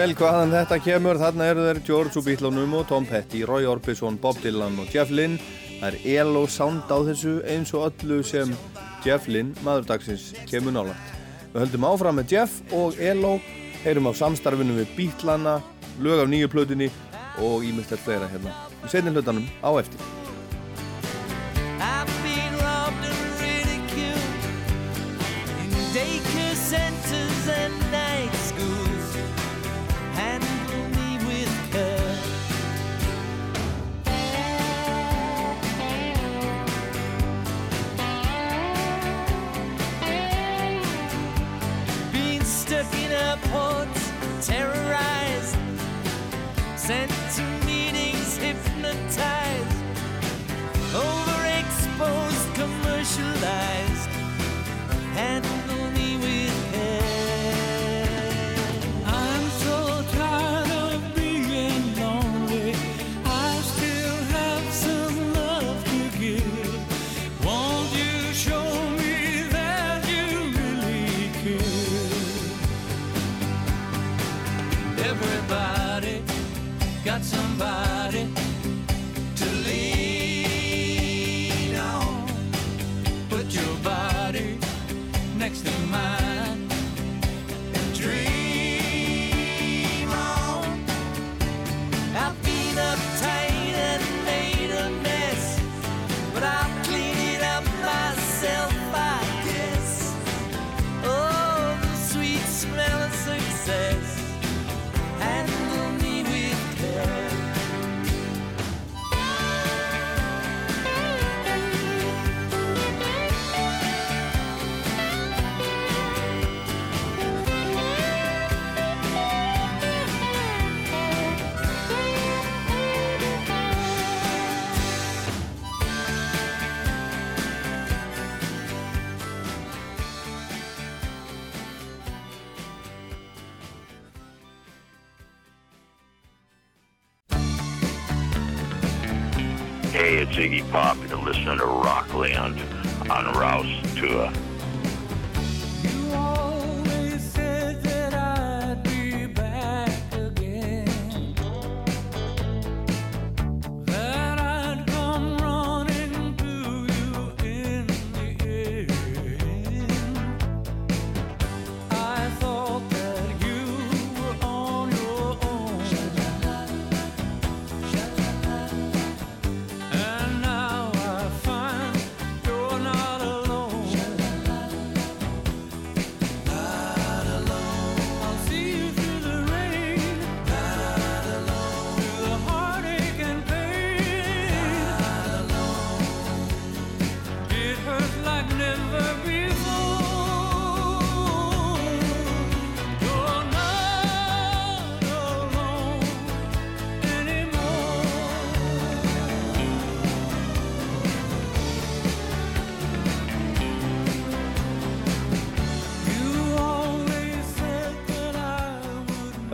vel hvaðan þetta kemur, þarna eru þeir George úr Beatlunum og Tom Petty, Roy Orbison, Bob Dylan og Jeff Lynne. Það er elo sound á þessu eins og öllu sem Jeff Lynne, maður dagsins, kemur nálægt. Við höldum áfram með Jeff og elo, heyrum af samstarfinu við Beatlana, lög af nýju plötunni og ímyndstært fleira hérna. Í setni hlutanum á eftir.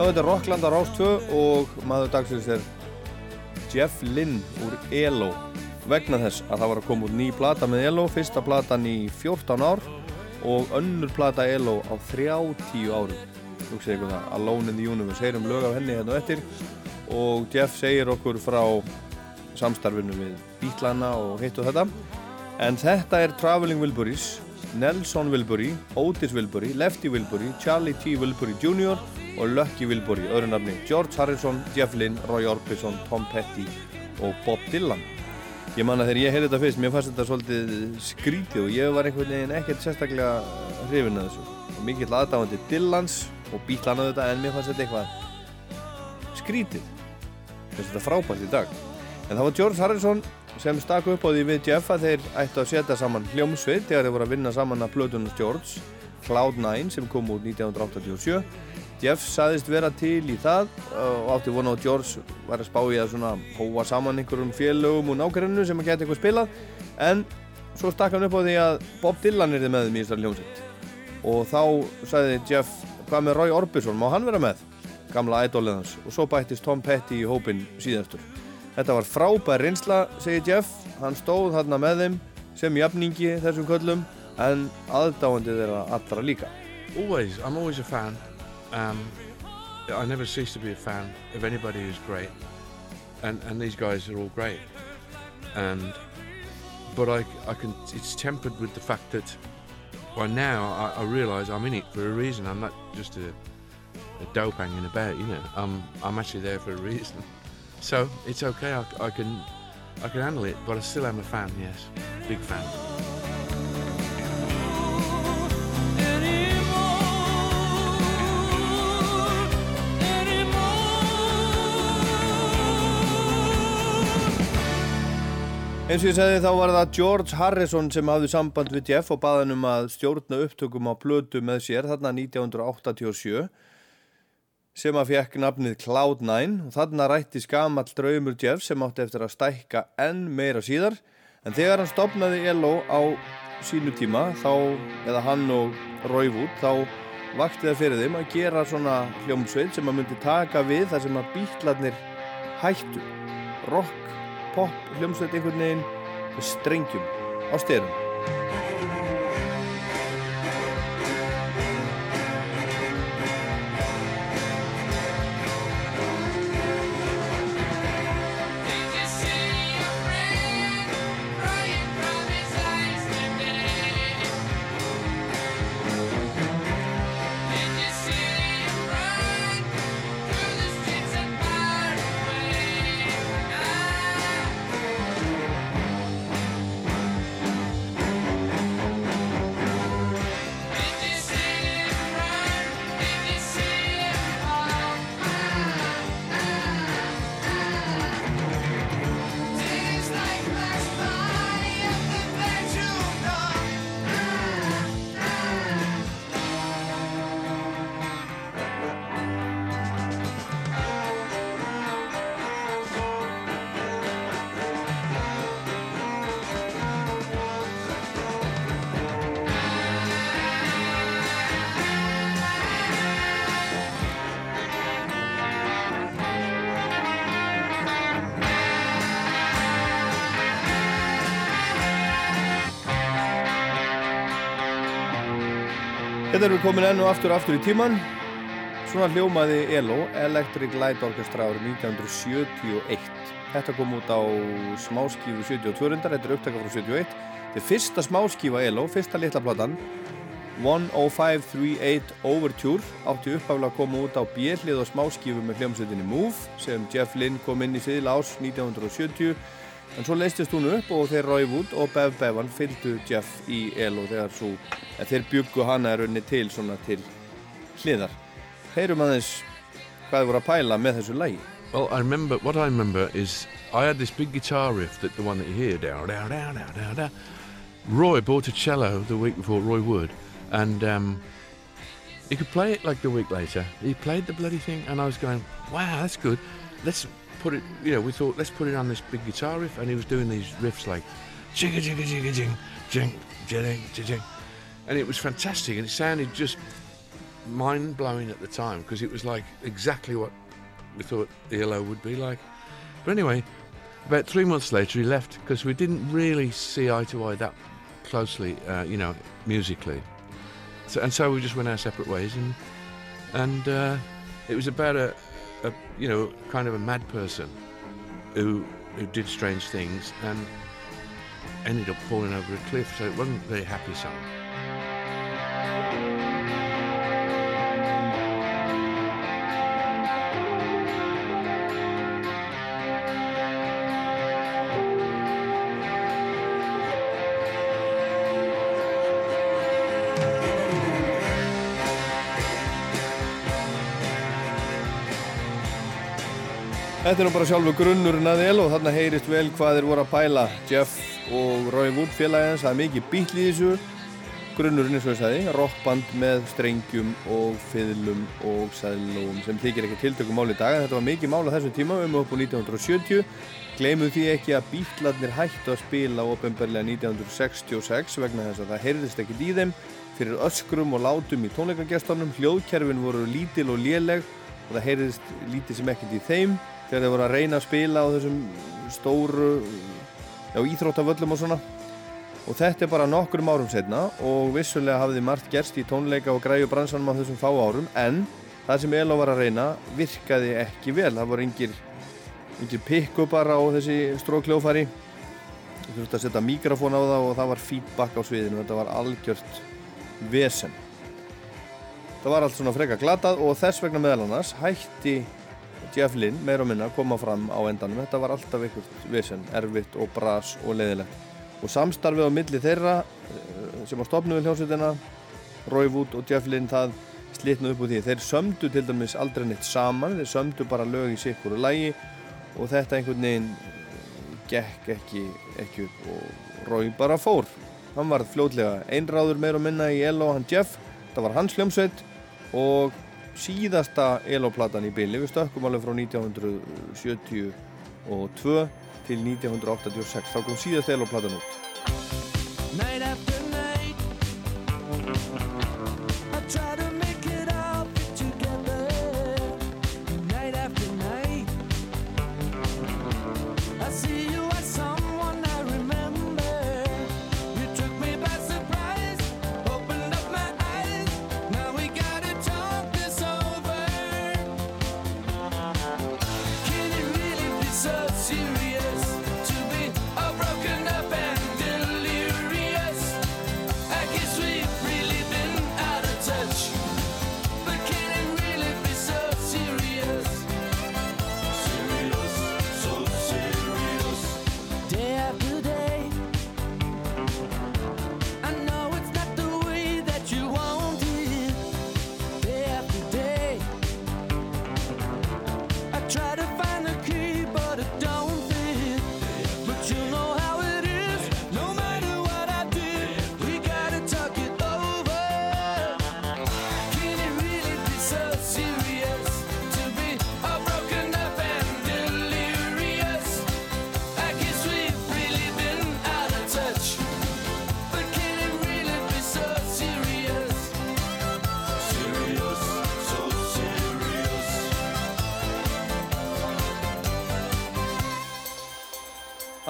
Þetta er Rockland á Rás 2 og maður dagsins er Jeff Lynn úr ELO vegna þess að það var að koma út ný plata með ELO, fyrsta platan í 14 ár og önnur plata ELO á 30 árum Hugsaði ykkur það, Alone in the Universe heyrum lög af henni hérna á eftir og Jeff segir okkur frá samstarfinu við Bítlana og hitt og þetta en þetta er Traveling Wilburys Nelson Wilbury, Otis Wilbury, Lefty Wilbury, Charlie T. Wilbury Jr. og Lucky Wilbury, öðru nafni George Harrison, Jeff Lynne, Roy Orbison, Tom Petty og Bob Dylan. Ég man að þegar ég heyrði þetta fyrst, mér fannst þetta svolítið skrítið og ég var einhvern veginn ekkert sérstaklega hrifin að þessu. Og mikill aðdáðandi Dylans og bítlana þetta en mér fannst þetta eitthvað skrítið. Þess að þetta frábært í dag. En það var George Harrison sem stakk upp á því við Jeff að þeir ættu að setja saman hljómsveit þegar þeir voru að vinna saman að plötunum George Cloud9 sem kom út 1987 Jeff saðist vera til í það og átti vona á George var að spá í að svona hóa saman einhverjum félögum og nákvæmnu sem að geta eitthvað spilað en svo stakk hann upp á því að Bob Dylan er með þeim í þessari hljómsveit og þá sagði Jeff hvað með Roy Orbison, má hann vera með gamla idolið hans og svo bættist Tom Petty í hópin síðastur Þetta var frábær reynsla, segir Jeff. Hann stóð þarna með þeim sem jafningi þessum köllum en aðdáandi þeirra allra líka. Always, I'm always a fan. Um, I never cease to be a fan of anybody who's great, and and these guys are all great. And but I I can it's tempered with the fact that by now I, I realise I'm in it for a reason. I'm not just a, a dope hanging about, you know. I'm I'm actually there for a reason. So it's okay. I, I can I can handle it, but I still am a fan. Yes, big fan. Eins og ég segði þá var það George Harrison sem hafði samband við Jeff og baði hann um að stjórna upptökum á plötu með sér þarna 1987 sem að fekk nafnið Cloud9 og þarna rætti skamall draumur Jeff sem átti eftir að stækka enn meira síðar. En þegar hann stopnaði ELO á sínu tíma þá, eða hann og Roy Wood, þá vakti það fyrir þeim að gera svona hljómsveit sem að myndi taka við þar sem að bítlarnir hættu. Rock, pop, hljómsveit einhvern veginn. Með strengjum á styrum Þetta erum við komin enn og aftur aftur í tíman. Svona hljómaði ELO, Electric Light Orchestra árið 1971. Þetta kom út á smáskífu 72 rundar, þetta er upptaka frá 71. Þetta er fyrsta smáskífa ELO, fyrsta litla platan. 10538 Overture átti uppaflega að koma út á bjellið og smáskífu með hljómsveitinni Move sem Jeff Lynne kom inn í síðla ás 1970 en svo leistist hún upp og þeir Roy Wood og Bev Bevan fylgdu Jeff í ELO þegar svo, þeir byggu hana er unni til til hliðar heyrum aðeins hvað þið voru að pæla með þessu lægi Well, I remember what I remember is I had this big guitar riff that the one that you hear down, down, down, down, down, down. Roy bought a cello the week before, Roy Wood, and um, he could play it like the week later. He played the bloody thing, and I was going, "Wow, that's good. Let's put it." You know, we thought, let's put it on this big guitar riff, and he was doing these riffs like, "Jigga jigga jigga jing, jing, jing, jing," and it was fantastic, and it sounded just mind blowing at the time because it was like exactly what we thought ELO would be like. But anyway, about three months later, he left because we didn't really see eye to eye that closely, uh, you know, musically. So, and so we just went our separate ways, and and uh, it was about a, a, you know, kind of a mad person who who did strange things and ended up falling over a cliff. So it wasn't a very happy song. Þetta er nú bara sjálfur grunnurinn að ELO og þarna heyrist vel hvað þeir voru að pæla. Jeff og Roy Wood félagins það er mikið bíl í þessu. Grunnurinn eins og ég sagði, rockband með strengjum og fiðlum og sæðlum sem þykir ekki tiltökum mál í dag þetta var mikið mál á þessum tíma um upp á 1970 gleymum því ekki að bílarnir hættu að spila ofinbarlega 1966 vegna þess að það heyrðist ekkit í þeim. Fyrir öskrum og látum í tónleikagestunum hljóðkerfin voru lítil og léleg og það heyrðist lítið sem ekkit í þeim þegar þeir voru að reyna að spila á þessum stóru já, íþróttavöllum og svona. Og þetta er bara nokkrum árum setna og vissulega hafði margt gerst í tónleika og græju bransanum á þessum fá árum en það sem Elo var að reyna virkaði ekki vel. Það voru yngir, yngir pick-upar á þessi strókljófari þú þurfti að setja mikrofón á það og það var feedback á sviðinu. Þetta var algjört vesen. Það var allt svona freka glatað og þess vegna meðal annars hætti Jeff Lynn meir og minna koma fram á endanum. Þetta var alltaf einhvert vesen, erfitt og bras og leiðilegt. Og samstarfið á milli þeirra eh, sem á stopnu við hljómsveitina Roy Wood og Jeff Lynn það slitnuð upp úr því. Þeir sömdu til dæmis aldrei neitt saman þeir sömdu bara lög í sikkur og lægi og þetta einhvern veginn gekk ekki, ekki upp og Roy bara fór. Hann var fljótlega einráður meir og minna í Elo hann Jeff, það var hans hljómsveit og síðasta Elo-platan í bylli, við stökkum alveg frá 1972 til 1986, þá kom síðasta Elo-platan út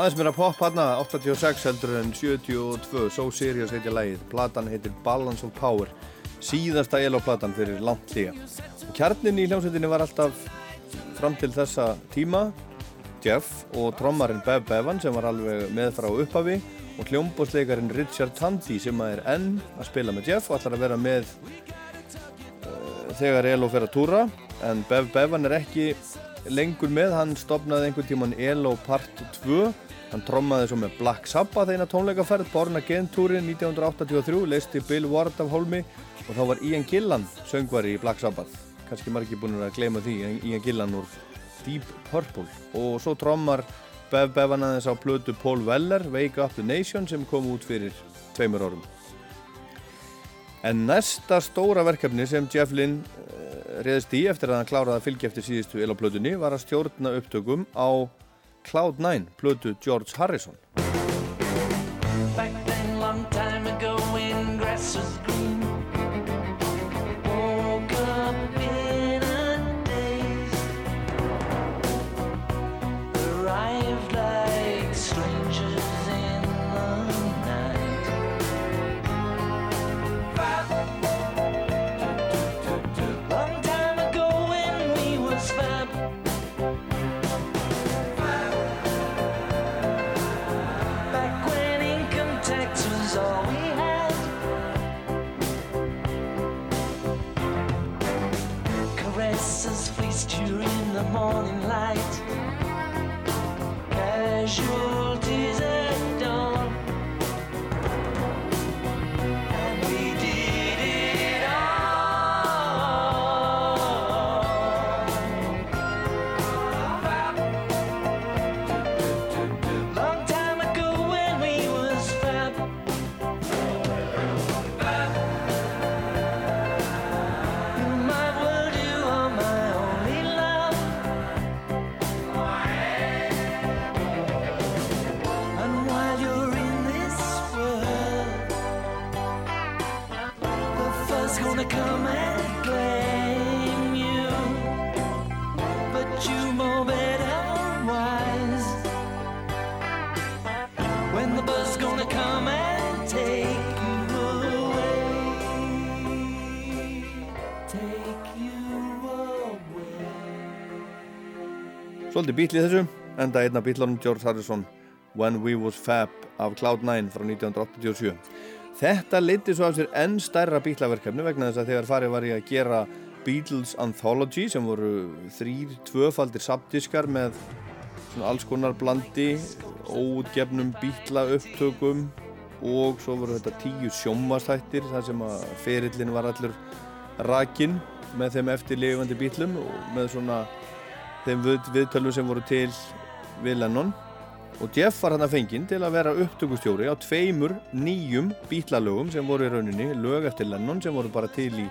Aðeins mér að pop hérna 86 heldur en 72 So Serious heitir lægið Platan heitir Balance of Power síðasta ELO-platan fyrir langt líka. Kjarnin í hljómsveitinni var alltaf fram til þessa tíma Jeff og trommarinn Bev Bevan sem var alveg með frá upphafi og hljómbósleikarinn Richard Tandy sem er enn að spila með Jeff og ætlar að vera með uh, þegar ELO fer að túra en Bev Bevan er ekki lengur með, hann stopnaði einhvern tíman ELO Part 2 hann trommaði svo með Black Sabbath eina tónleikaferð, Born Again túrin 1983, leisti Bill Ward af Holmi og þá var Ian Gillan söngvari í Black Sabbath. Kannski margir búin að gleyma því, Ian Gillan úr Deep Purple. Og svo trommar Bev Bevan aðeins á plötu Paul Weller, Wake Up the Nation sem kom út fyrir tveimur árum. En næsta stóra verkefni sem Jeff Lynne uh, reðist í eftir að hann kláraði að fylgja eftir síðustu elaplötunni var að stjórna upptökum á Cloud9 plötu George Harrison Svolítið bíl í þessu, enda einn af bílunum George Harrison When We Was Fab af Cloud9 frá 1987. Þetta leiti svo af sér enn stærra bílaverkefni vegna þess að þegar farið var í að gera Beatles Anthology sem voru þrýr, tvöfaldir sabdiskar með svona alls konar blandi, óutgefnum bíla upptökum og svo voru þetta tíu sjómastættir þar sem að ferillin var allur rakinn með þeim eftirlifandi bílum og með svona þeim við, viðtölum sem voru til við Lennon og Jeff var hann að fenginn til að vera upptökustjóri á tveimur nýjum bítlalögum sem voru í rauninni lög eftir Lennon sem voru bara til í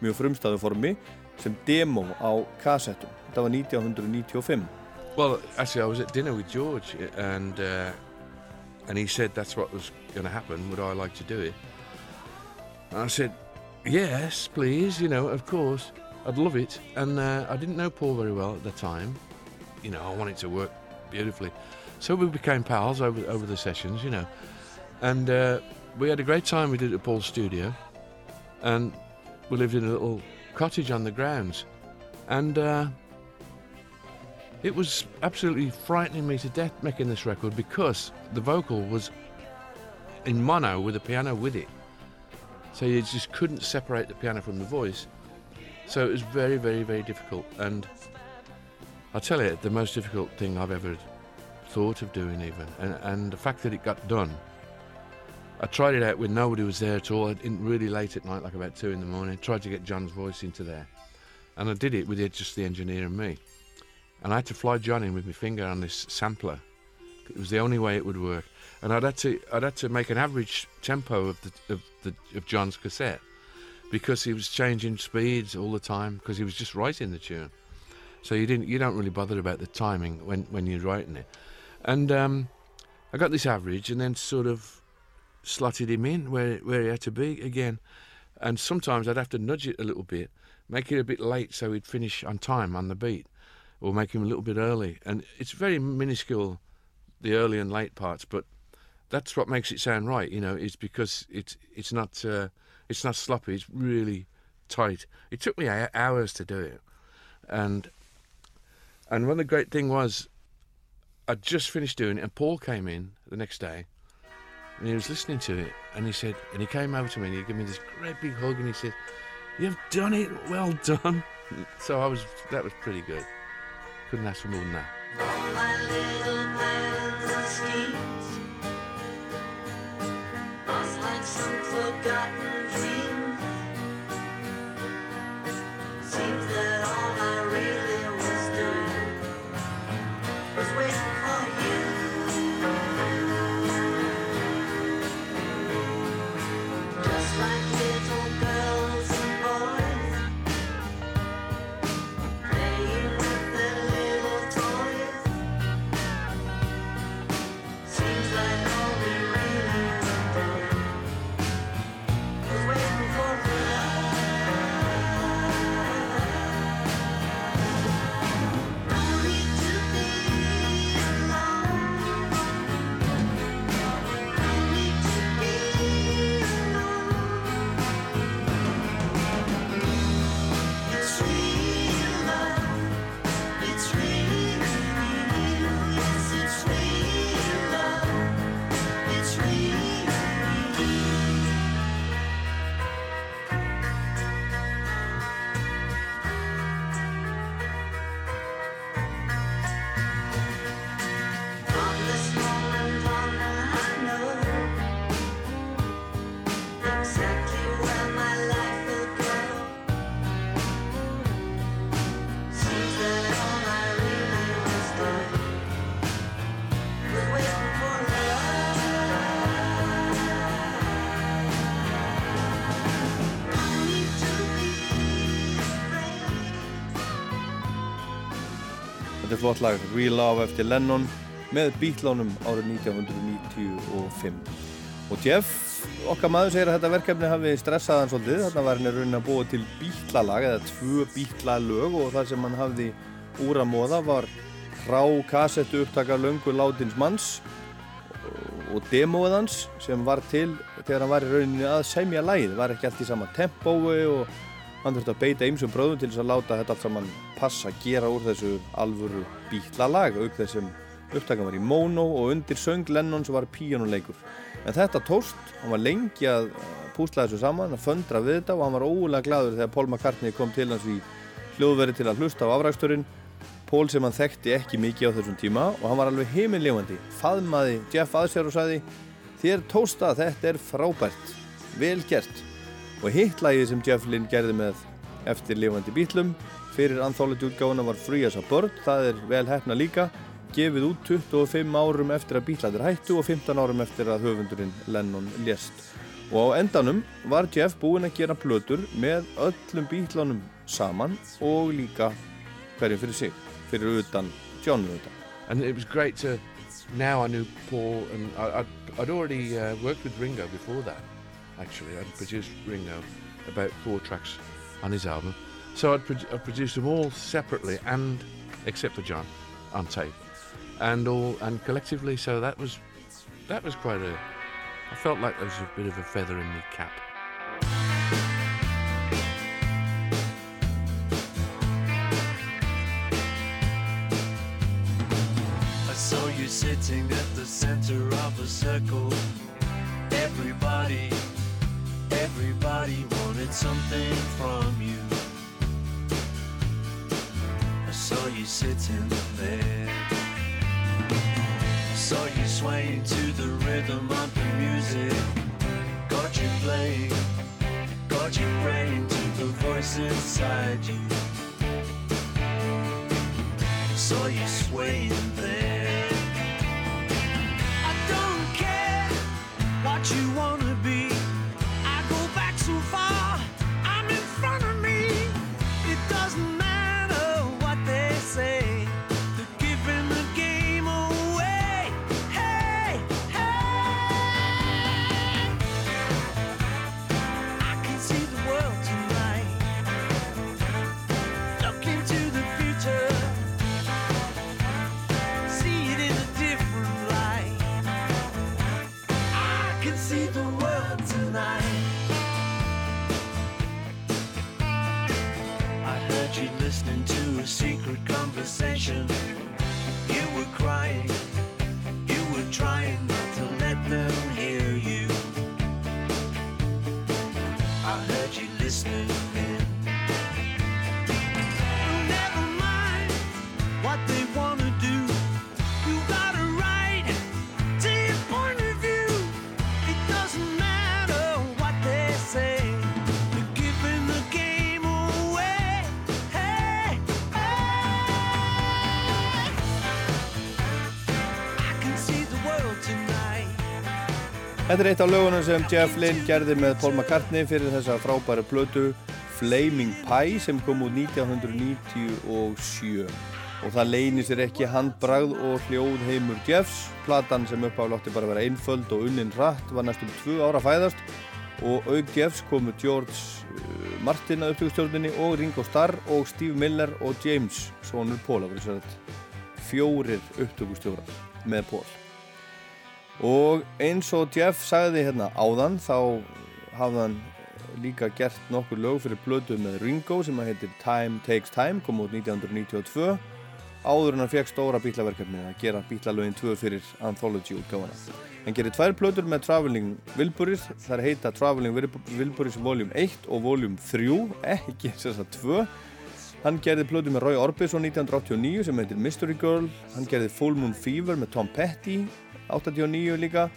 mjög frumstæðu formi sem demo á kassettum þetta var 1995 Well, actually, I was at dinner with George, and uh, and he said that's what was going to happen. Would I like to do it? And I said, yes, please. You know, of course, I'd love it. And uh, I didn't know Paul very well at the time. You know, I wanted to work beautifully, so we became pals over over the sessions. You know, and uh, we had a great time. We did it at Paul's studio, and we lived in a little cottage on the grounds, and. Uh, it was absolutely frightening me to death making this record because the vocal was in mono with the piano with it. So you just couldn't separate the piano from the voice. So it was very, very, very difficult. And I'll tell you, the most difficult thing I've ever thought of doing, even. And, and the fact that it got done. I tried it out when nobody was there at all. I didn't really late at night, like about two in the morning. Tried to get John's voice into there. And I did it with just the engineer and me and I had to fly John in with my finger on this sampler. It was the only way it would work, and I'd had to I'd had to make an average tempo of the of the of John's cassette because he was changing speeds all the time because he was just writing the tune. So you didn't you don't really bother about the timing when when you're writing it, and um, I got this average and then sort of slotted him in where where he had to be again, and sometimes I'd have to nudge it a little bit, make it a bit late so he'd finish on time on the beat or make him a little bit early. And it's very minuscule, the early and late parts, but that's what makes it sound right. You know, it's because it's it's not uh, It's not sloppy. It's really tight. It took me hours to do it, and and one of the great thing was, I just finished doing it, and Paul came in the next day, and he was listening to it, and he said, and he came over to me, and he gave me this great big hug, and he said, "You've done it. Well done." So I was that was pretty good. Couldn't ask for more than that. Þetta er flott lag, Real Love eftir Lennon með Beatlónum árið 1995. Og Jeff, okkar maður segir að þetta verkefni hafi stressað hann svolítið. Þarna var hann í raunin að búa til Beatlalag eða tvö Beatlalög og það sem hann hafði úr að móða var hrá kassettu upptaka löngu látins manns og demóið hans sem var til þegar hann var í rauninni að semja lagið, var ekki allt í sama tempói og hann þurfti að beita ymsum bröðum til þess að láta þetta allt saman passa, gera úr þessu alvöru bítlalag auk þessum upptakan var í mono og undir söng Lennons var píjónuleikur. En þetta tóst, hann var lengi að púsla þessu saman, að föndra við þetta og hann var ógulega gladur þegar Paul McCartney kom til hans í hljóðveri til að hlusta á afræksturinn Pól sem hann þekkti ekki mikið á þessum tíma og hann var alveg heiminlefandi faðmaði Jeff að sér og sagði þér tósta þetta er frábært. Vel gert. Og hitt lagið sem Jeff Lynne gerði með eftir lifandi bítlum fyrir anthology útgáfuna var Free as a Bird það er vel hefna líka gefið út 25 árum eftir að bítlatir hættu og 15 árum eftir að höfundurinn Lennon lést og á endanum var Jeff búinn að gera plötur með öllum bítlunum saman og líka hverjum fyrir sig fyrir utan John auðvitað And it was great to. Now I knew Paul, and I, I'd, I'd already uh, worked with Ringo before that. Actually, I'd produced Ringo about four tracks on his album, so I'd, pro- I'd produced them all separately and except for John on tape, and all and collectively. So that was that was quite a. I felt like there was a bit of a feather in the cap. I saw you sitting at the center of a circle. Everybody, everybody wanted something from you. Saw you sitting there. Saw you swaying to the rhythm of the music. Got you playing, got you praying to the voice inside you. Saw you swaying there. I don't care what you wanna be. I go back so far, Þetta er eitt af lögunum sem Jeff Lynne gerði með Paul McCartney fyrir þessa frábæru plötu Flaming Pie sem kom út 1997 og það leynir sér ekki handbragð og hljóð heimur Jeffs. Platan sem uppáflátti bara að vera einföld og unnin rætt var næstum tvö ára fæðast. Og auk Jeffs komu George uh, Martin að upptökustjórninni og Ringo Starr og Steve Miller og James sonur Paul fjórir upptökustjórar með Paul og eins og Jeff sagði hérna áðan þá hafði hann líka gert nokkur lög fyrir blödu með Ringo sem að heitir Time Takes Time kom út 1992 áður en hann fekk stóra bílaverkefni að gera bílalögin 2 fyrir Anthology útgáfana. Hann gerir tvær plötur með Traveling Wilburys, þar heita Traveling Wilburys Volume 1 og Volume 3, ekki þess að 2. Hann gerði plötu með Roy Orbison 1989 sem heitir Mystery Girl, hann gerði Full Moon Fever með Tom Petty 89 líka.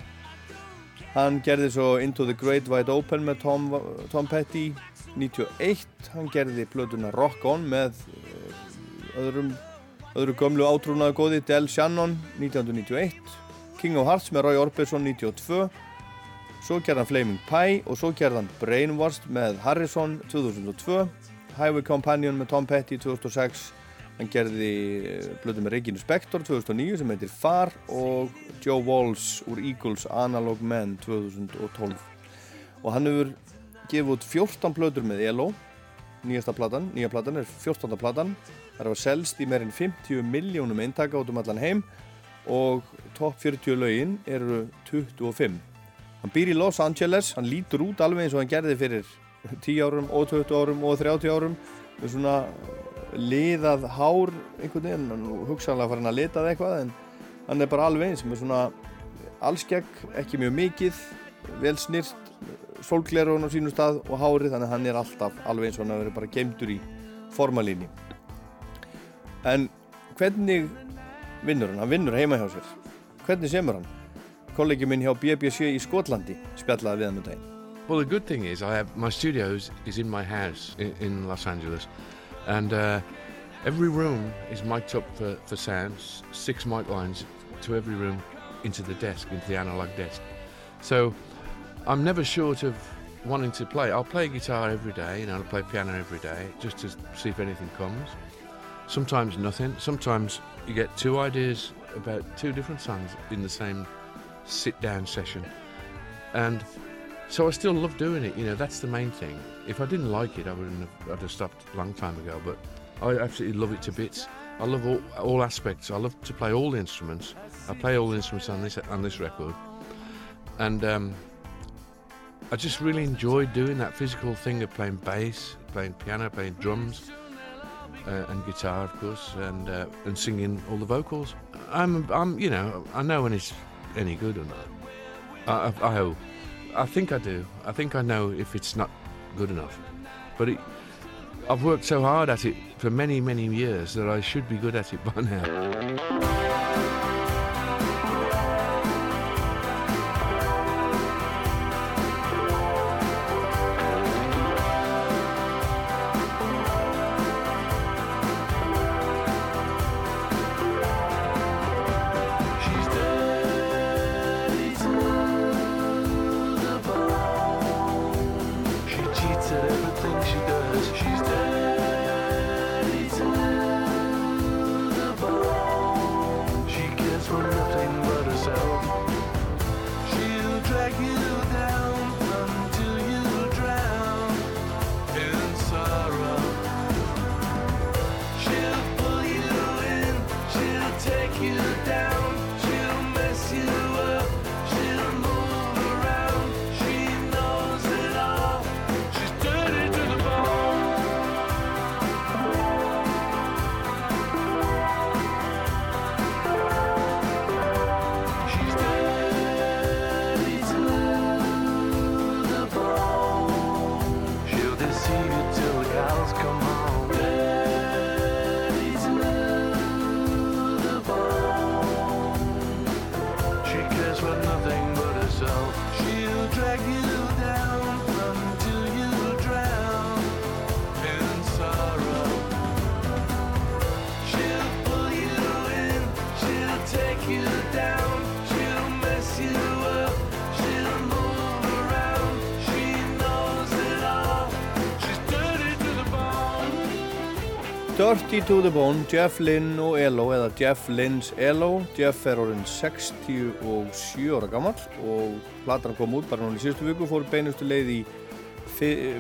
Hann gerði svo Into the Great Wide Open með Tom, Tom Petty 91, hann gerði plötuna Rock On með eh, öðrum öðru gömlu átrúnaðu góði Del Shannon 1991 King of Hearts með Roy Orbison 92 svo gerði hann Flaming Pie og svo gerði hann Brainwashed með Harrison 2002 Highway Companion með Tom Petty 2006 hann gerði blödu með Regina Spektor 2009 sem heitir Far og Joe Walsh úr Eagles Analog Men 2012 og hann hefur gefið út 14 blöður með ELO nýjasta platan, nýja platan er 14. platan Það var selst í meirinn 50 miljónum eintaka út um allan heim og topp 40 lögin eru 25. Hann býr í Los Angeles, hann lítur út alveg eins og hann gerði fyrir 10 árum og 20 árum og 30 árum með svona liðað hár einhvern veginn, er hugsanlega farin að litað eitthvað en hann er bara alveg eins með svona allskegg, ekki mjög mikið, vel snýrt, sólglerun á sínum stað og hárið þannig að hann er alltaf alveg eins og hann hefur bara geimtur í formalíni. En hvernig vinnur hann? Hann vinnur heima hjá sér. Hvernig semur hann? Kollegi minn hjá BBC í Skotlandi spjallaði við hann um daginn. Well, the good thing is I have my studio is, is in my house in, in Los Angeles, and uh, every room is mic'd up for, for sounds. Six mic lines to every room into the desk, into the analog desk. So I'm never short of wanting to play. I'll play guitar every day, you know, I'll play piano every day just to see if anything comes. Sometimes nothing. Sometimes you get two ideas about two different songs in the same sit-down session, and so I still love doing it. You know, that's the main thing. If I didn't like it, I wouldn't have. I'd have stopped a long time ago. But I absolutely love it to bits. I love all, all aspects. I love to play all the instruments. I play all the instruments on this on this record, and um, I just really enjoy doing that physical thing of playing bass, playing piano, playing drums, uh, and guitar, of course, and uh, and singing all the vocals. I'm, I'm, you know, I know when it's any good or not. I, I, I. I think I do. I think I know if it's not good enough. But it, I've worked so hard at it for many, many years that I should be good at it by now. To the Bone, Jeff Lynne og Elo eða Jeff Lynne's Elo. Jeff er orðin 67 ára gammal og platan kom út bara núna í síðustu viku fór beinustu leið í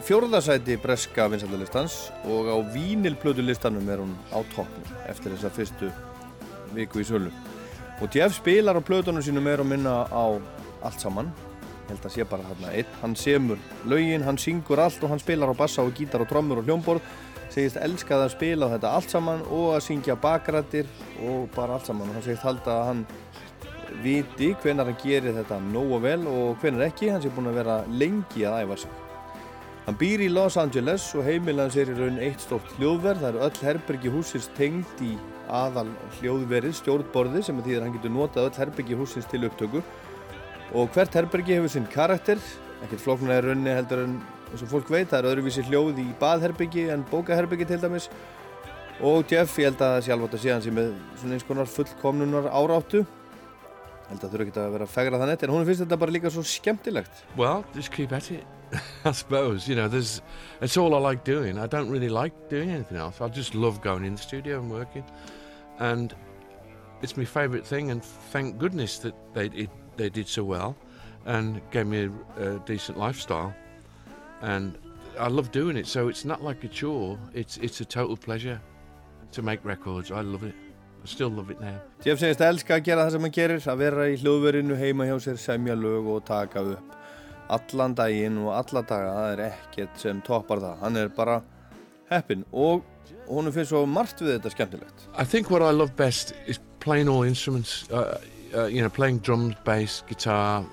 fjórðasæti breska vinsaldalistans og á vínilplötulistanum er hún á toppnum eftir þessa fyrstu viku í sölu. Og Jeff spilar á plötunum sínum er að minna á allt saman. Held að sé bara hérna einn, hann semur lögin, hann syngur allt og hann spilar á bassa og gítar og trommur og hljómborð segist elskað að spila þetta allt saman og að syngja bakrættir og bara allt saman og hann segist halda að hann viti hvenar hann gerir þetta nógu vel og hvenar ekki, hann sé búin að vera lengi að æfa sig Hann býr í Los Angeles og heimilan sér í raun eitt stórt hljóðverð. Það eru öll herbergi húsins tengd í aðal hljóðverið, stjórnborði sem að því að hann getur notað öll herbergi húsins til upptöku. Og hvert herbergi hefur sinn karakter, ekkert flóknar er raunni heldur en eins og fólk veit, það er öðruvísi hljóð í baðherbergi en bókaherbergi til dæmis. Og Jeff, ég held að það sé alveg að sé hann sem með svona eins konar fullkomnunar áráttu. Ég held að það þurfa ekki að vera að fegra það neitt, en hún finnst þetta bara líka svo skemmtilegt. Well, just keep at it. I suppose you know. There's it's all I like doing. I don't really like doing anything else. I just love going in the studio and working, and it's my favourite thing. And thank goodness that they it, they did so well, and gave me a, a decent lifestyle, and I love doing it. So it's not like a chore. It's it's a total pleasure to make records. I love it. I still love it now. Jeff segist að elska að gera það sem hann gerir, að vera í hljóðverinu heima hjá sér, semja lög og taka upp allan daginn og alla daga, það er ekkert sem toppar það. Hann er bara heppinn og honum finnst svo margt við þetta skemmtilegt. I think what I love best is playing all instruments. Uh, uh, you know, playing drums, bass, guitar,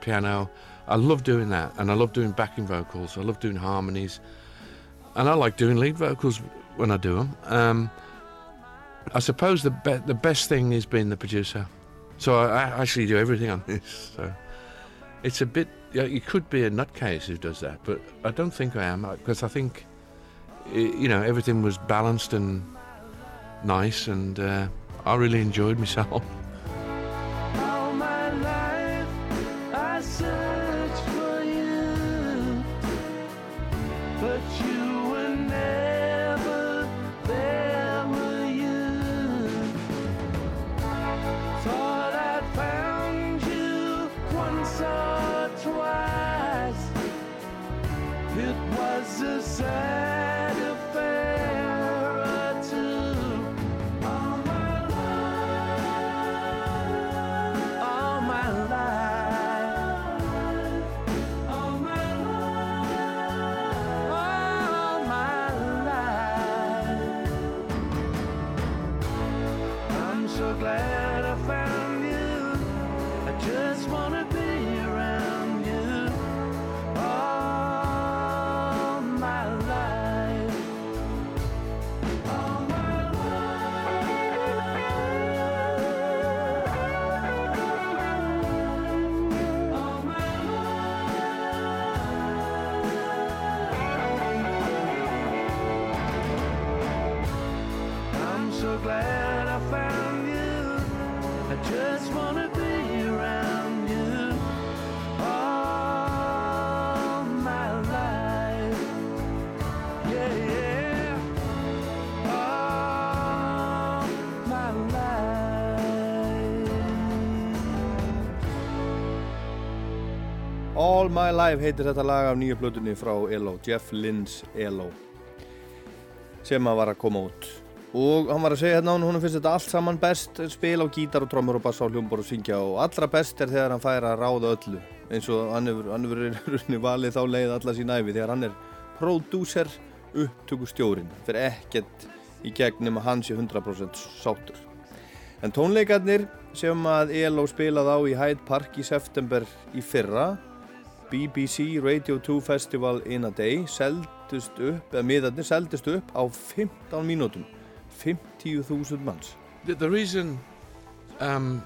piano. I love doing that, and I love doing backing vocals. I love doing harmonies, and I like doing lead vocals when I do them. Um, I suppose the be- the best thing is being the producer. So I, I actually do everything on this. So it's a bit. Yeah, you could be a nutcase who does that, but I don't think I am because I think, i- you know, everything was balanced and nice, and uh, I really enjoyed myself. My Life heitir þetta lag af nýju plötunni frá ELO, Jeff Lynne's ELO sem að var að koma út. Og hann var að segja hérna hún finnst þetta allt saman best spila á gítar og trommur og bassa og hljómbor og syngja og allra best er þegar hann fær að ráða öllu. Eins og hann hefur, rauninni valið þá leið alla sín æfi þegar hann er prodúser upptökustjórin fyrir ekkert í gegnum að hann sé 100% sáttur. En tónleikarnir sem að ELO spilaði á í Hyde Park í september í fyrra BBC Radio 2 Festival in a Day upp, eða miðarnir upp á 15 mínútum. 50.000 manns. The, the reason um,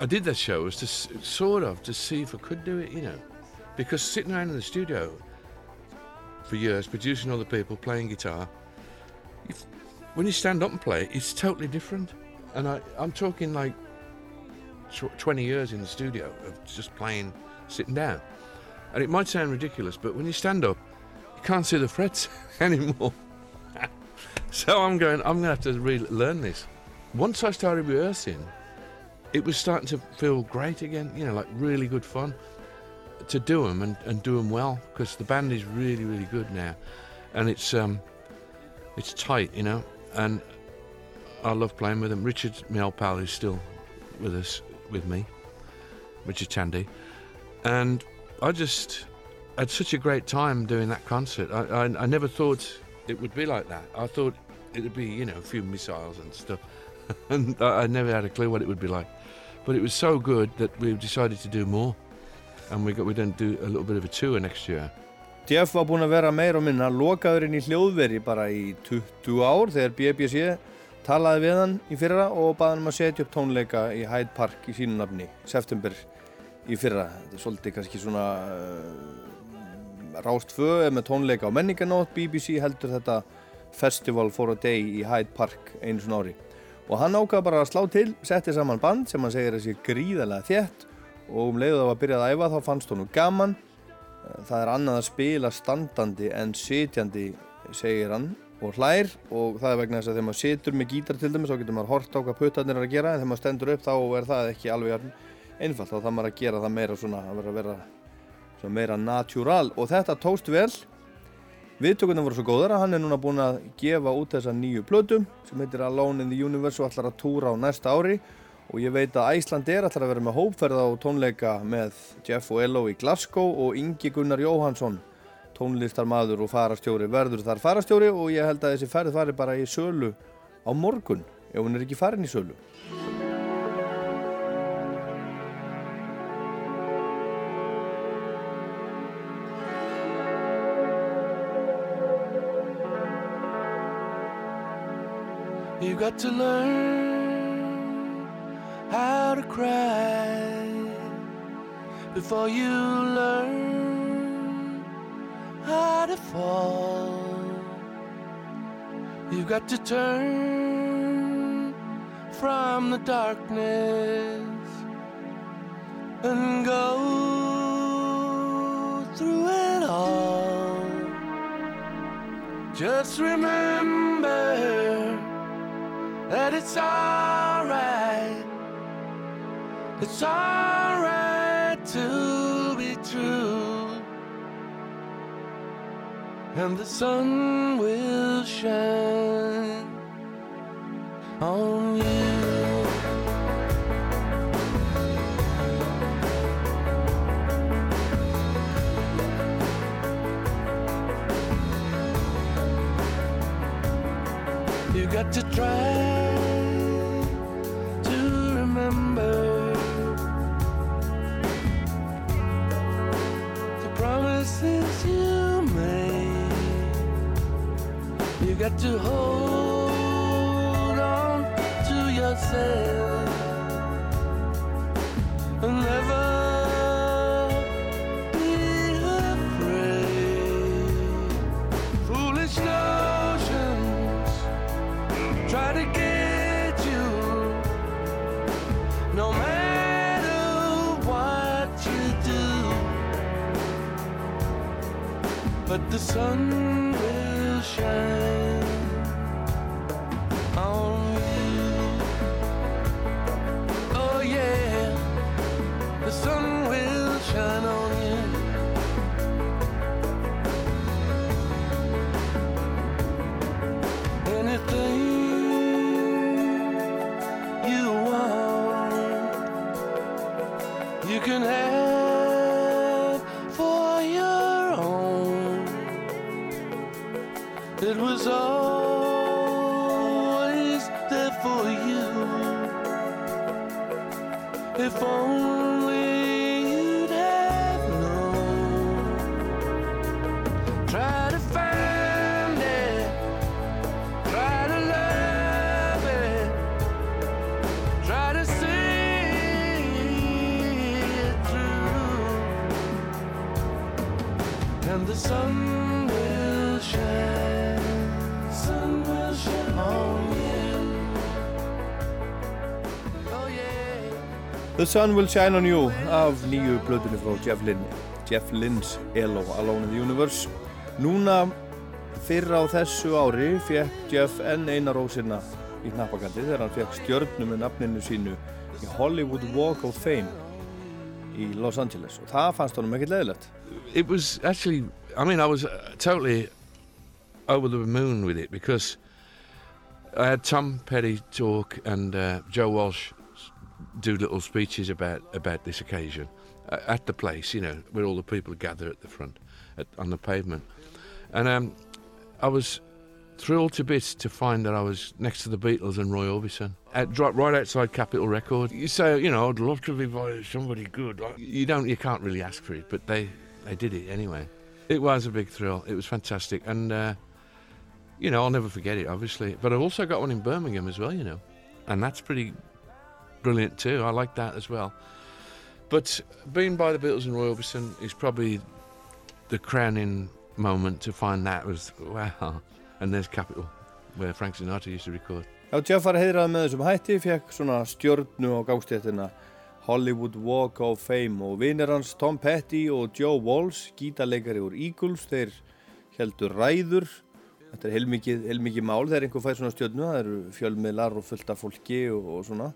I did that show was to sort of to see if I could do it, you know, because sitting around in the studio for years, producing other people, playing guitar, when you stand up and play, it's totally different. And I, I'm talking like tw- 20 years in the studio of just playing, sitting down. And it might sound ridiculous, but when you stand up, you can't see the frets anymore. So I'm going, I'm going to have to re learn this. Once I started rehearsing, it was starting to feel great again, you know, like really good fun to do them and, and do them well because the band is really, really good now. And it's, um, it's tight, you know, and I love playing with them. Richard, my old pal, is still with us, with me, Richard Chandy. And I just had such a great time doing that concert. I, I, I never thought it would be like that. I thought it would be, you know, a few missiles and stuff. and I, I never had a clue what it would be like. But it was so good that we decided to do more. And we got we didn't do a little bit of a tour next year. Jeff var búinn að vera meir og minna lokaður inn í hljóðveri bara í 20 ár þegar BBC talaði við hann í fyrra og baði hann um að setja upp tónleika í Hyde Park í sínu nafni, september í fyrra. Þetta er svolítið kannski svona uh, rástfö með tónleika á menninganótt, BBC heldur þetta Festival for a Day í Hyde Park einu svona ári. Og hann ákvaða bara að slá til, setti saman band sem hann segir að sé gríðarlega þétt. Og um leiðu það var að byrjað að æfa þá fannst honum gaman. Það er annað að spila standandi en sitjandi segir hann og hlær. Og það er vegna þess að þegar maður situr með gítar til dæmis þá getur maður hort á hvað puttarnir er að gera. En þegar maður stendur upp þá er það ekki alveg einfalt þá þarf maður að gera það meira svona að vera, svona meira natural. Og þetta tókst vel. Viðtökurnar voru svo góðar að hann er núna búinn að gefa út þessa nýju plötu sem heitir Alone in the Universe og ætlar að túra á næsta ári. Og ég veit að Æsland er ætlar að vera með hópferð á tónleika með Jeff og Elo í Glasgow og Ingi Gunnar Jóhansson tónlistarmadur og farastjóri verður þar farastjóri og ég held að þessi ferð fari bara í sölu á morgun ef hún er ekki farin í sölu got to learn how to cry before you learn how to fall. You've got to turn from the darkness and go through it all. Just remember that it's alright. It's alright to be true. And the sun will shine on you. Got to try to remember the promises you made. You got to hold The Sun Will Shine On You. Af nýju blöðunni frá Jeff Lynne Jeff Lynne's ELO Alone in the Universe. Núna fyrra á þessu ári fekk Jeff enn eina rósina í hnappagandi þegar hann fekk stjörnu með nafninu sínu í Hollywood Walk of Fame í Los Angeles. Og það fannst honum ekkert leðilegt. it was actually i mean i was uh, totally over the moon with it because i had tom petty talk and uh, joe walsh do little speeches about about this occasion uh, at the place you know where all the people gather at the front at, on the pavement and um, i was thrilled to bits to find that i was next to the beatles and roy orbison at, right outside capitol record you say you know i'd love to be by somebody good like, you don't you can't really ask for it but they they did it anyway. It was a big thrill. It was fantastic, and uh, you know I'll never forget it, obviously. But I've also got one in Birmingham as well, you know, and that's pretty brilliant too. I like that as well. But being by the Beatles and Roy Orbison is probably the crowning moment to find that was wow. And there's Capitol, where Frank Sinatra used to record. Já, Jeff var heidrað með þessum hætti, fekk svona stjörnu á gangstéttina Hollywood Walk of Fame og vinir hans Tom Petty og Joe Walsh, gítarleikari úr Eagles, þeir heldur ræður. Þetta er heilmikið, heilmikið mál þegar einhver fær svona stjörnu, það eru fjölmiðlar og fullt af fólki og, og svona.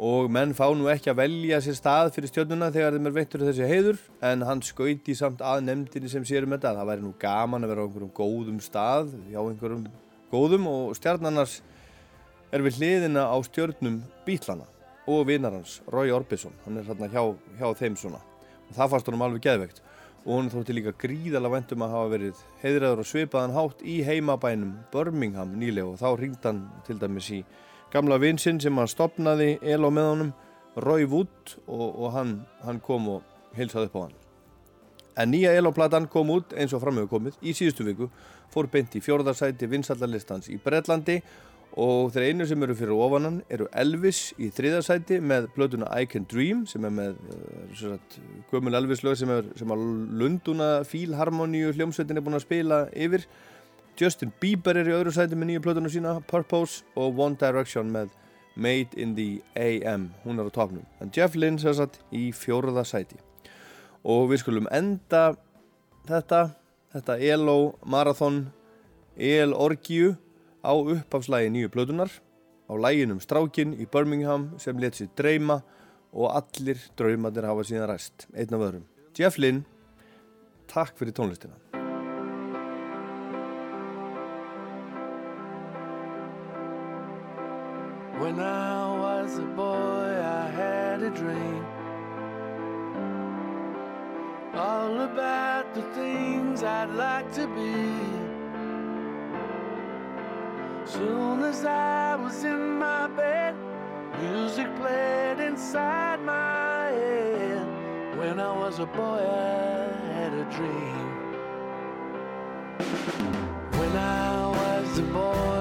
Og menn fá nú ekki að velja sér stað fyrir stjörnuna þegar þeim er veittur þessi heiður, en hann skauti samt að nefndinni sem sér um þetta. Það væri nú gaman að vera á einhverjum góðum stað, hjá einhverjum góðum og stjarnarnas er við hliðina á stjörnum bítlana og vinar hans, Roy Orbison. Hann er hérna hjá, hjá þeim svona. Og það fannst honum alveg geðveikt. Og hún þótti líka gríðalega vendum að hafa verið heiðræður og svipaðan hátt í heimabænum Birmingham nýlega og þá ringd hann til dæmis í gamla vinsinn sem hann stopnaði el á með honum Roy Wood og, og hann, hann kom og heilsaði upp á hann En nýja ELO-platan kom út eins og framöfu komið í síðustu viku, fór beint í fjórðarsæti vinsallarlistans í Bretlandi og þeir einu sem eru fyrir ofanan eru Elvis í þriðarsæti með plötuna I Can Dream sem er með uh, gömul Elvis lög sem, er, sem að Lunduna Fílharmoníu hljómsveitin er búin að spila yfir. Justin Bieber er í öðru sæti með nýju plötuna sína, Purpose og One Direction með Made in the AM, hún er á topnum. En Jeff Lynne sér satt í fjóruða sæti og við skulum enda þetta, þetta ELO Marathon EL Orgíu á uppafslægi nýju plötunar á læginum Strákin í Birmingham sem let sér dreyma og allir draumatir hafa síðan ræst einn af öðrum. Jeff Lynne takk fyrir tónlistina dream. All about the things I'd like to be. Soon as I was in my bed, music played inside my head. When I was a boy, I had a dream. When I was a boy,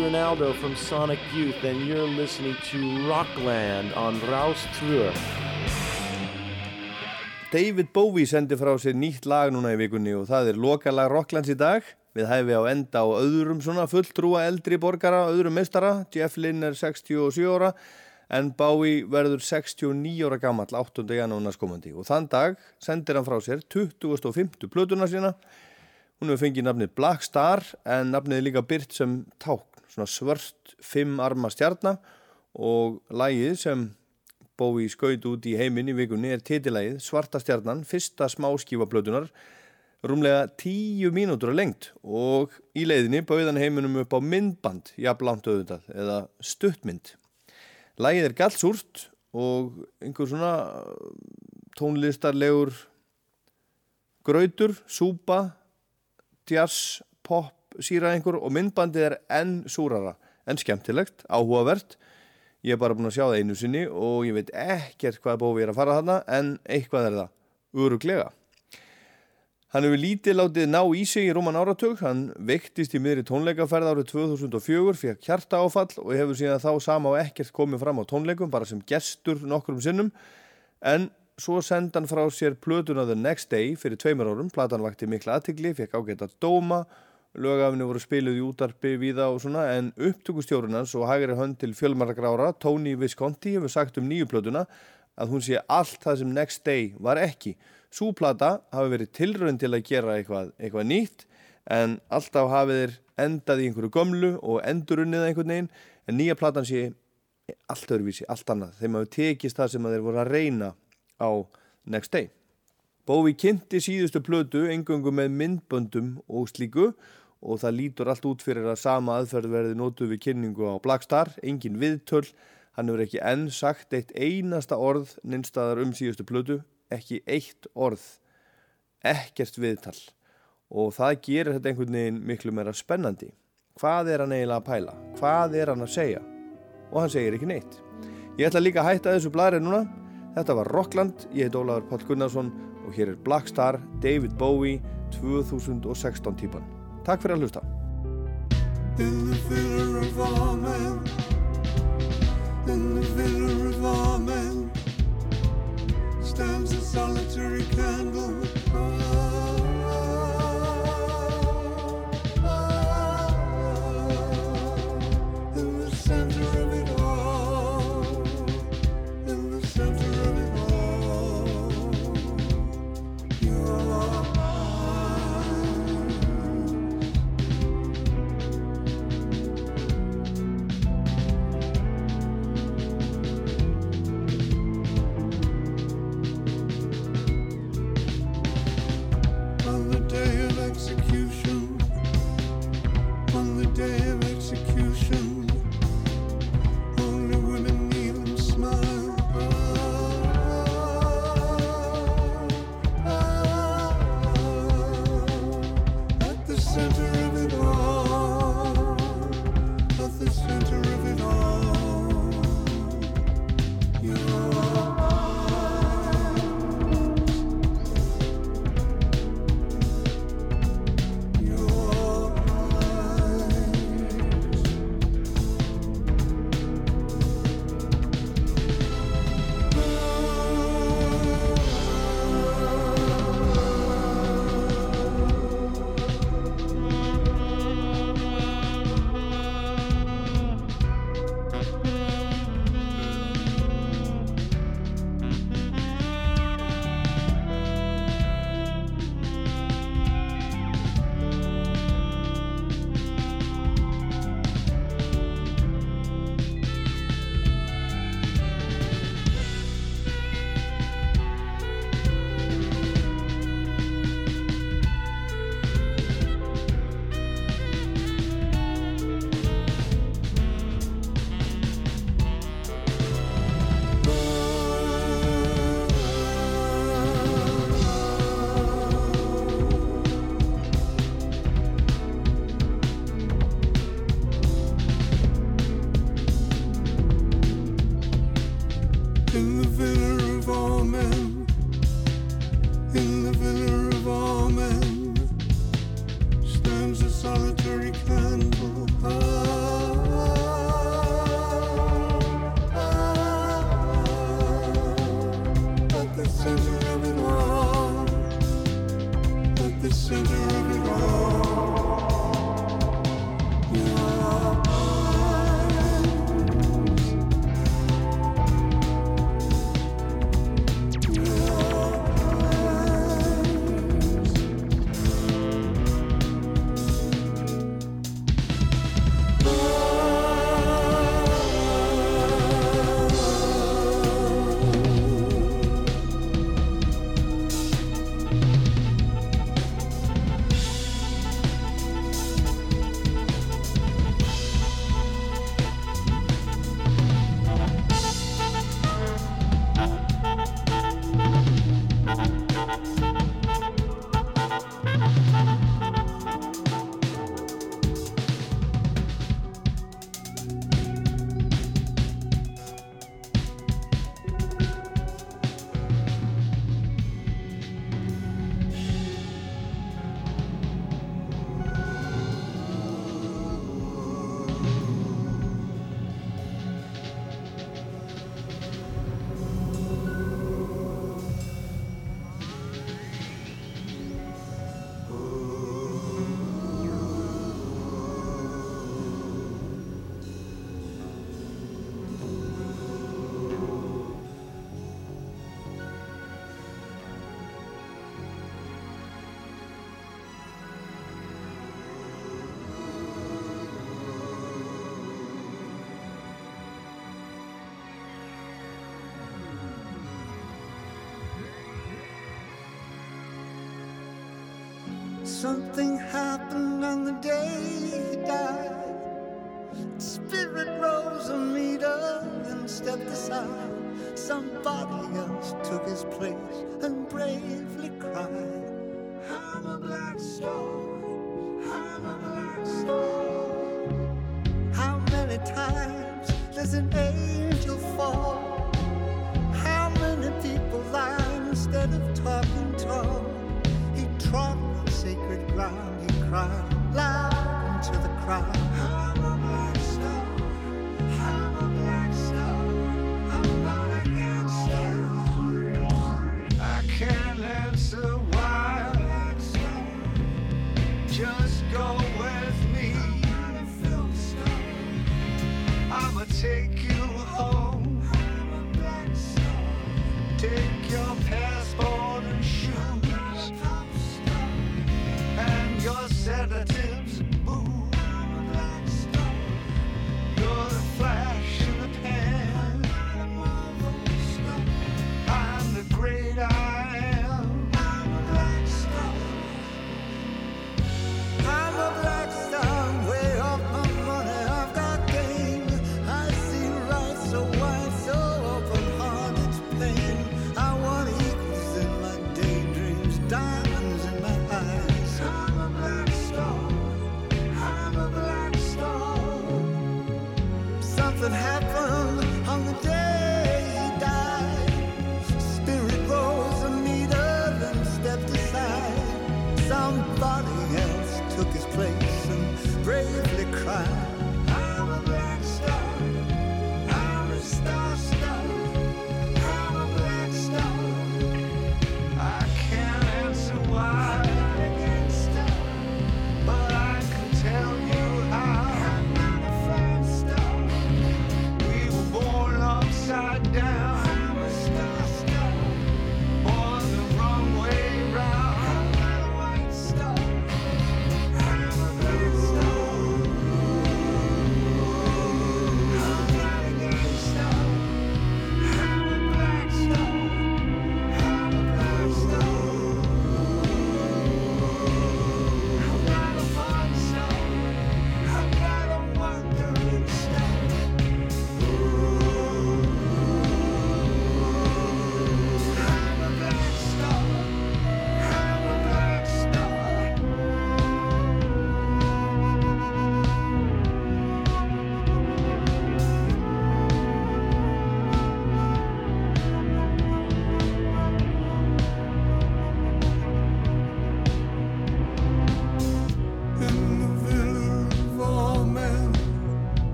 Ronaldo from Sonic Youth, and you're listening to Rockland on Rouse Tour. David Bowie sendi frá sér nýtt lag núna í vikunni og það er lokalag Rocklands í dag. Við hæfi á enda á öðrum svona fulltrúa eldri borgara, öðrum meistara. Jeff Lynne er 67 ára en Bowie verður 69 ára gammal 8. janúna skomandi og þann dag sendir hann frá sér 2050 plötuna sína. Hún hefur fengið nafnið Black Star en nafnið líka byrt sem svona svört fimm arma stjarnar og lagið sem Bowie skaut út í heiminn í vikunni er titilægið Svarta stjarnan, fyrsta smáskífa plötunar, rúmlega tíu mínútur að lengt og í leiðinni bauðan heiminum upp á myndband, jafnlangt auðvitað, eða stuttmynd. Lægið er gallsúrt og einhver svona tónlistarlegur grautur, súpa, jazz, pop, síra einhver og myndbandið er enn súrara, enn skemmtilegt, áhugavert. Ég er bara búin að sjá það einu sinni og ég veit ekkert hvað bófi er að fara þarna en eitthvað er það, öruglega. Hann hefur lítið látið ná í sig í rúman áratug, hann veiktist í miðri tónleikaferð árið 2004, fekk hjarta áfall og hefur síðan þá sama og ekkert komið fram á tónleikum, bara sem gestur nokkrum sinnum, en svo senda hann frá sér plötuna The Next Day fyrir tveimur árum, platan vakti mikla aðtigli, fekk ágætt að dóma, lögafni voru spiluð í útarpi við það og svona, en upptökustjórunans og hægri hönd til fjölmaragrára, Tony Visconti, hefur sagt um nýju plötuna að hún sé allt það sem Next Day var ekki. Súplata hafi verið tilraun til að gera eitthvað, eitthvað nýtt en alltaf hafið þeir endað í einhverju gömlu og endurunnið einhvern veginn en nýja platan sé allt öðruvísi, allt annað. Þeim hafi tekist það sem þeir voru að reyna á Next Day. Bowie kynnti síðustu plötu engöngu með myndböndum og slíku og það lítur allt út fyrir að sama aðferð verði nótuð við kynningu á Blackstar, engin viðtöl, hann hefur ekki enn sagt eitt einasta orð nynstaðar um síðustu plötu ekki eitt orð ekkert viðtal. Og það gerir þetta einhvern veginn miklu meira spennandi. Hvað er hann eiginlega að pæla? Hvað er hann að segja? Og hann segir ekki neitt. Ég ætla líka að hætta þessu blæri núna. Þetta var Rockland, ég heit Ólaður Páll Gunnarsson og hér er Blackstar, David Bowie 2016 típan takk fyrir að hlusta In the filler of all men, in the filler of all men, stands a solitary candle. Something happened on the day he died. Spirit rose a meter and stepped aside. Somebody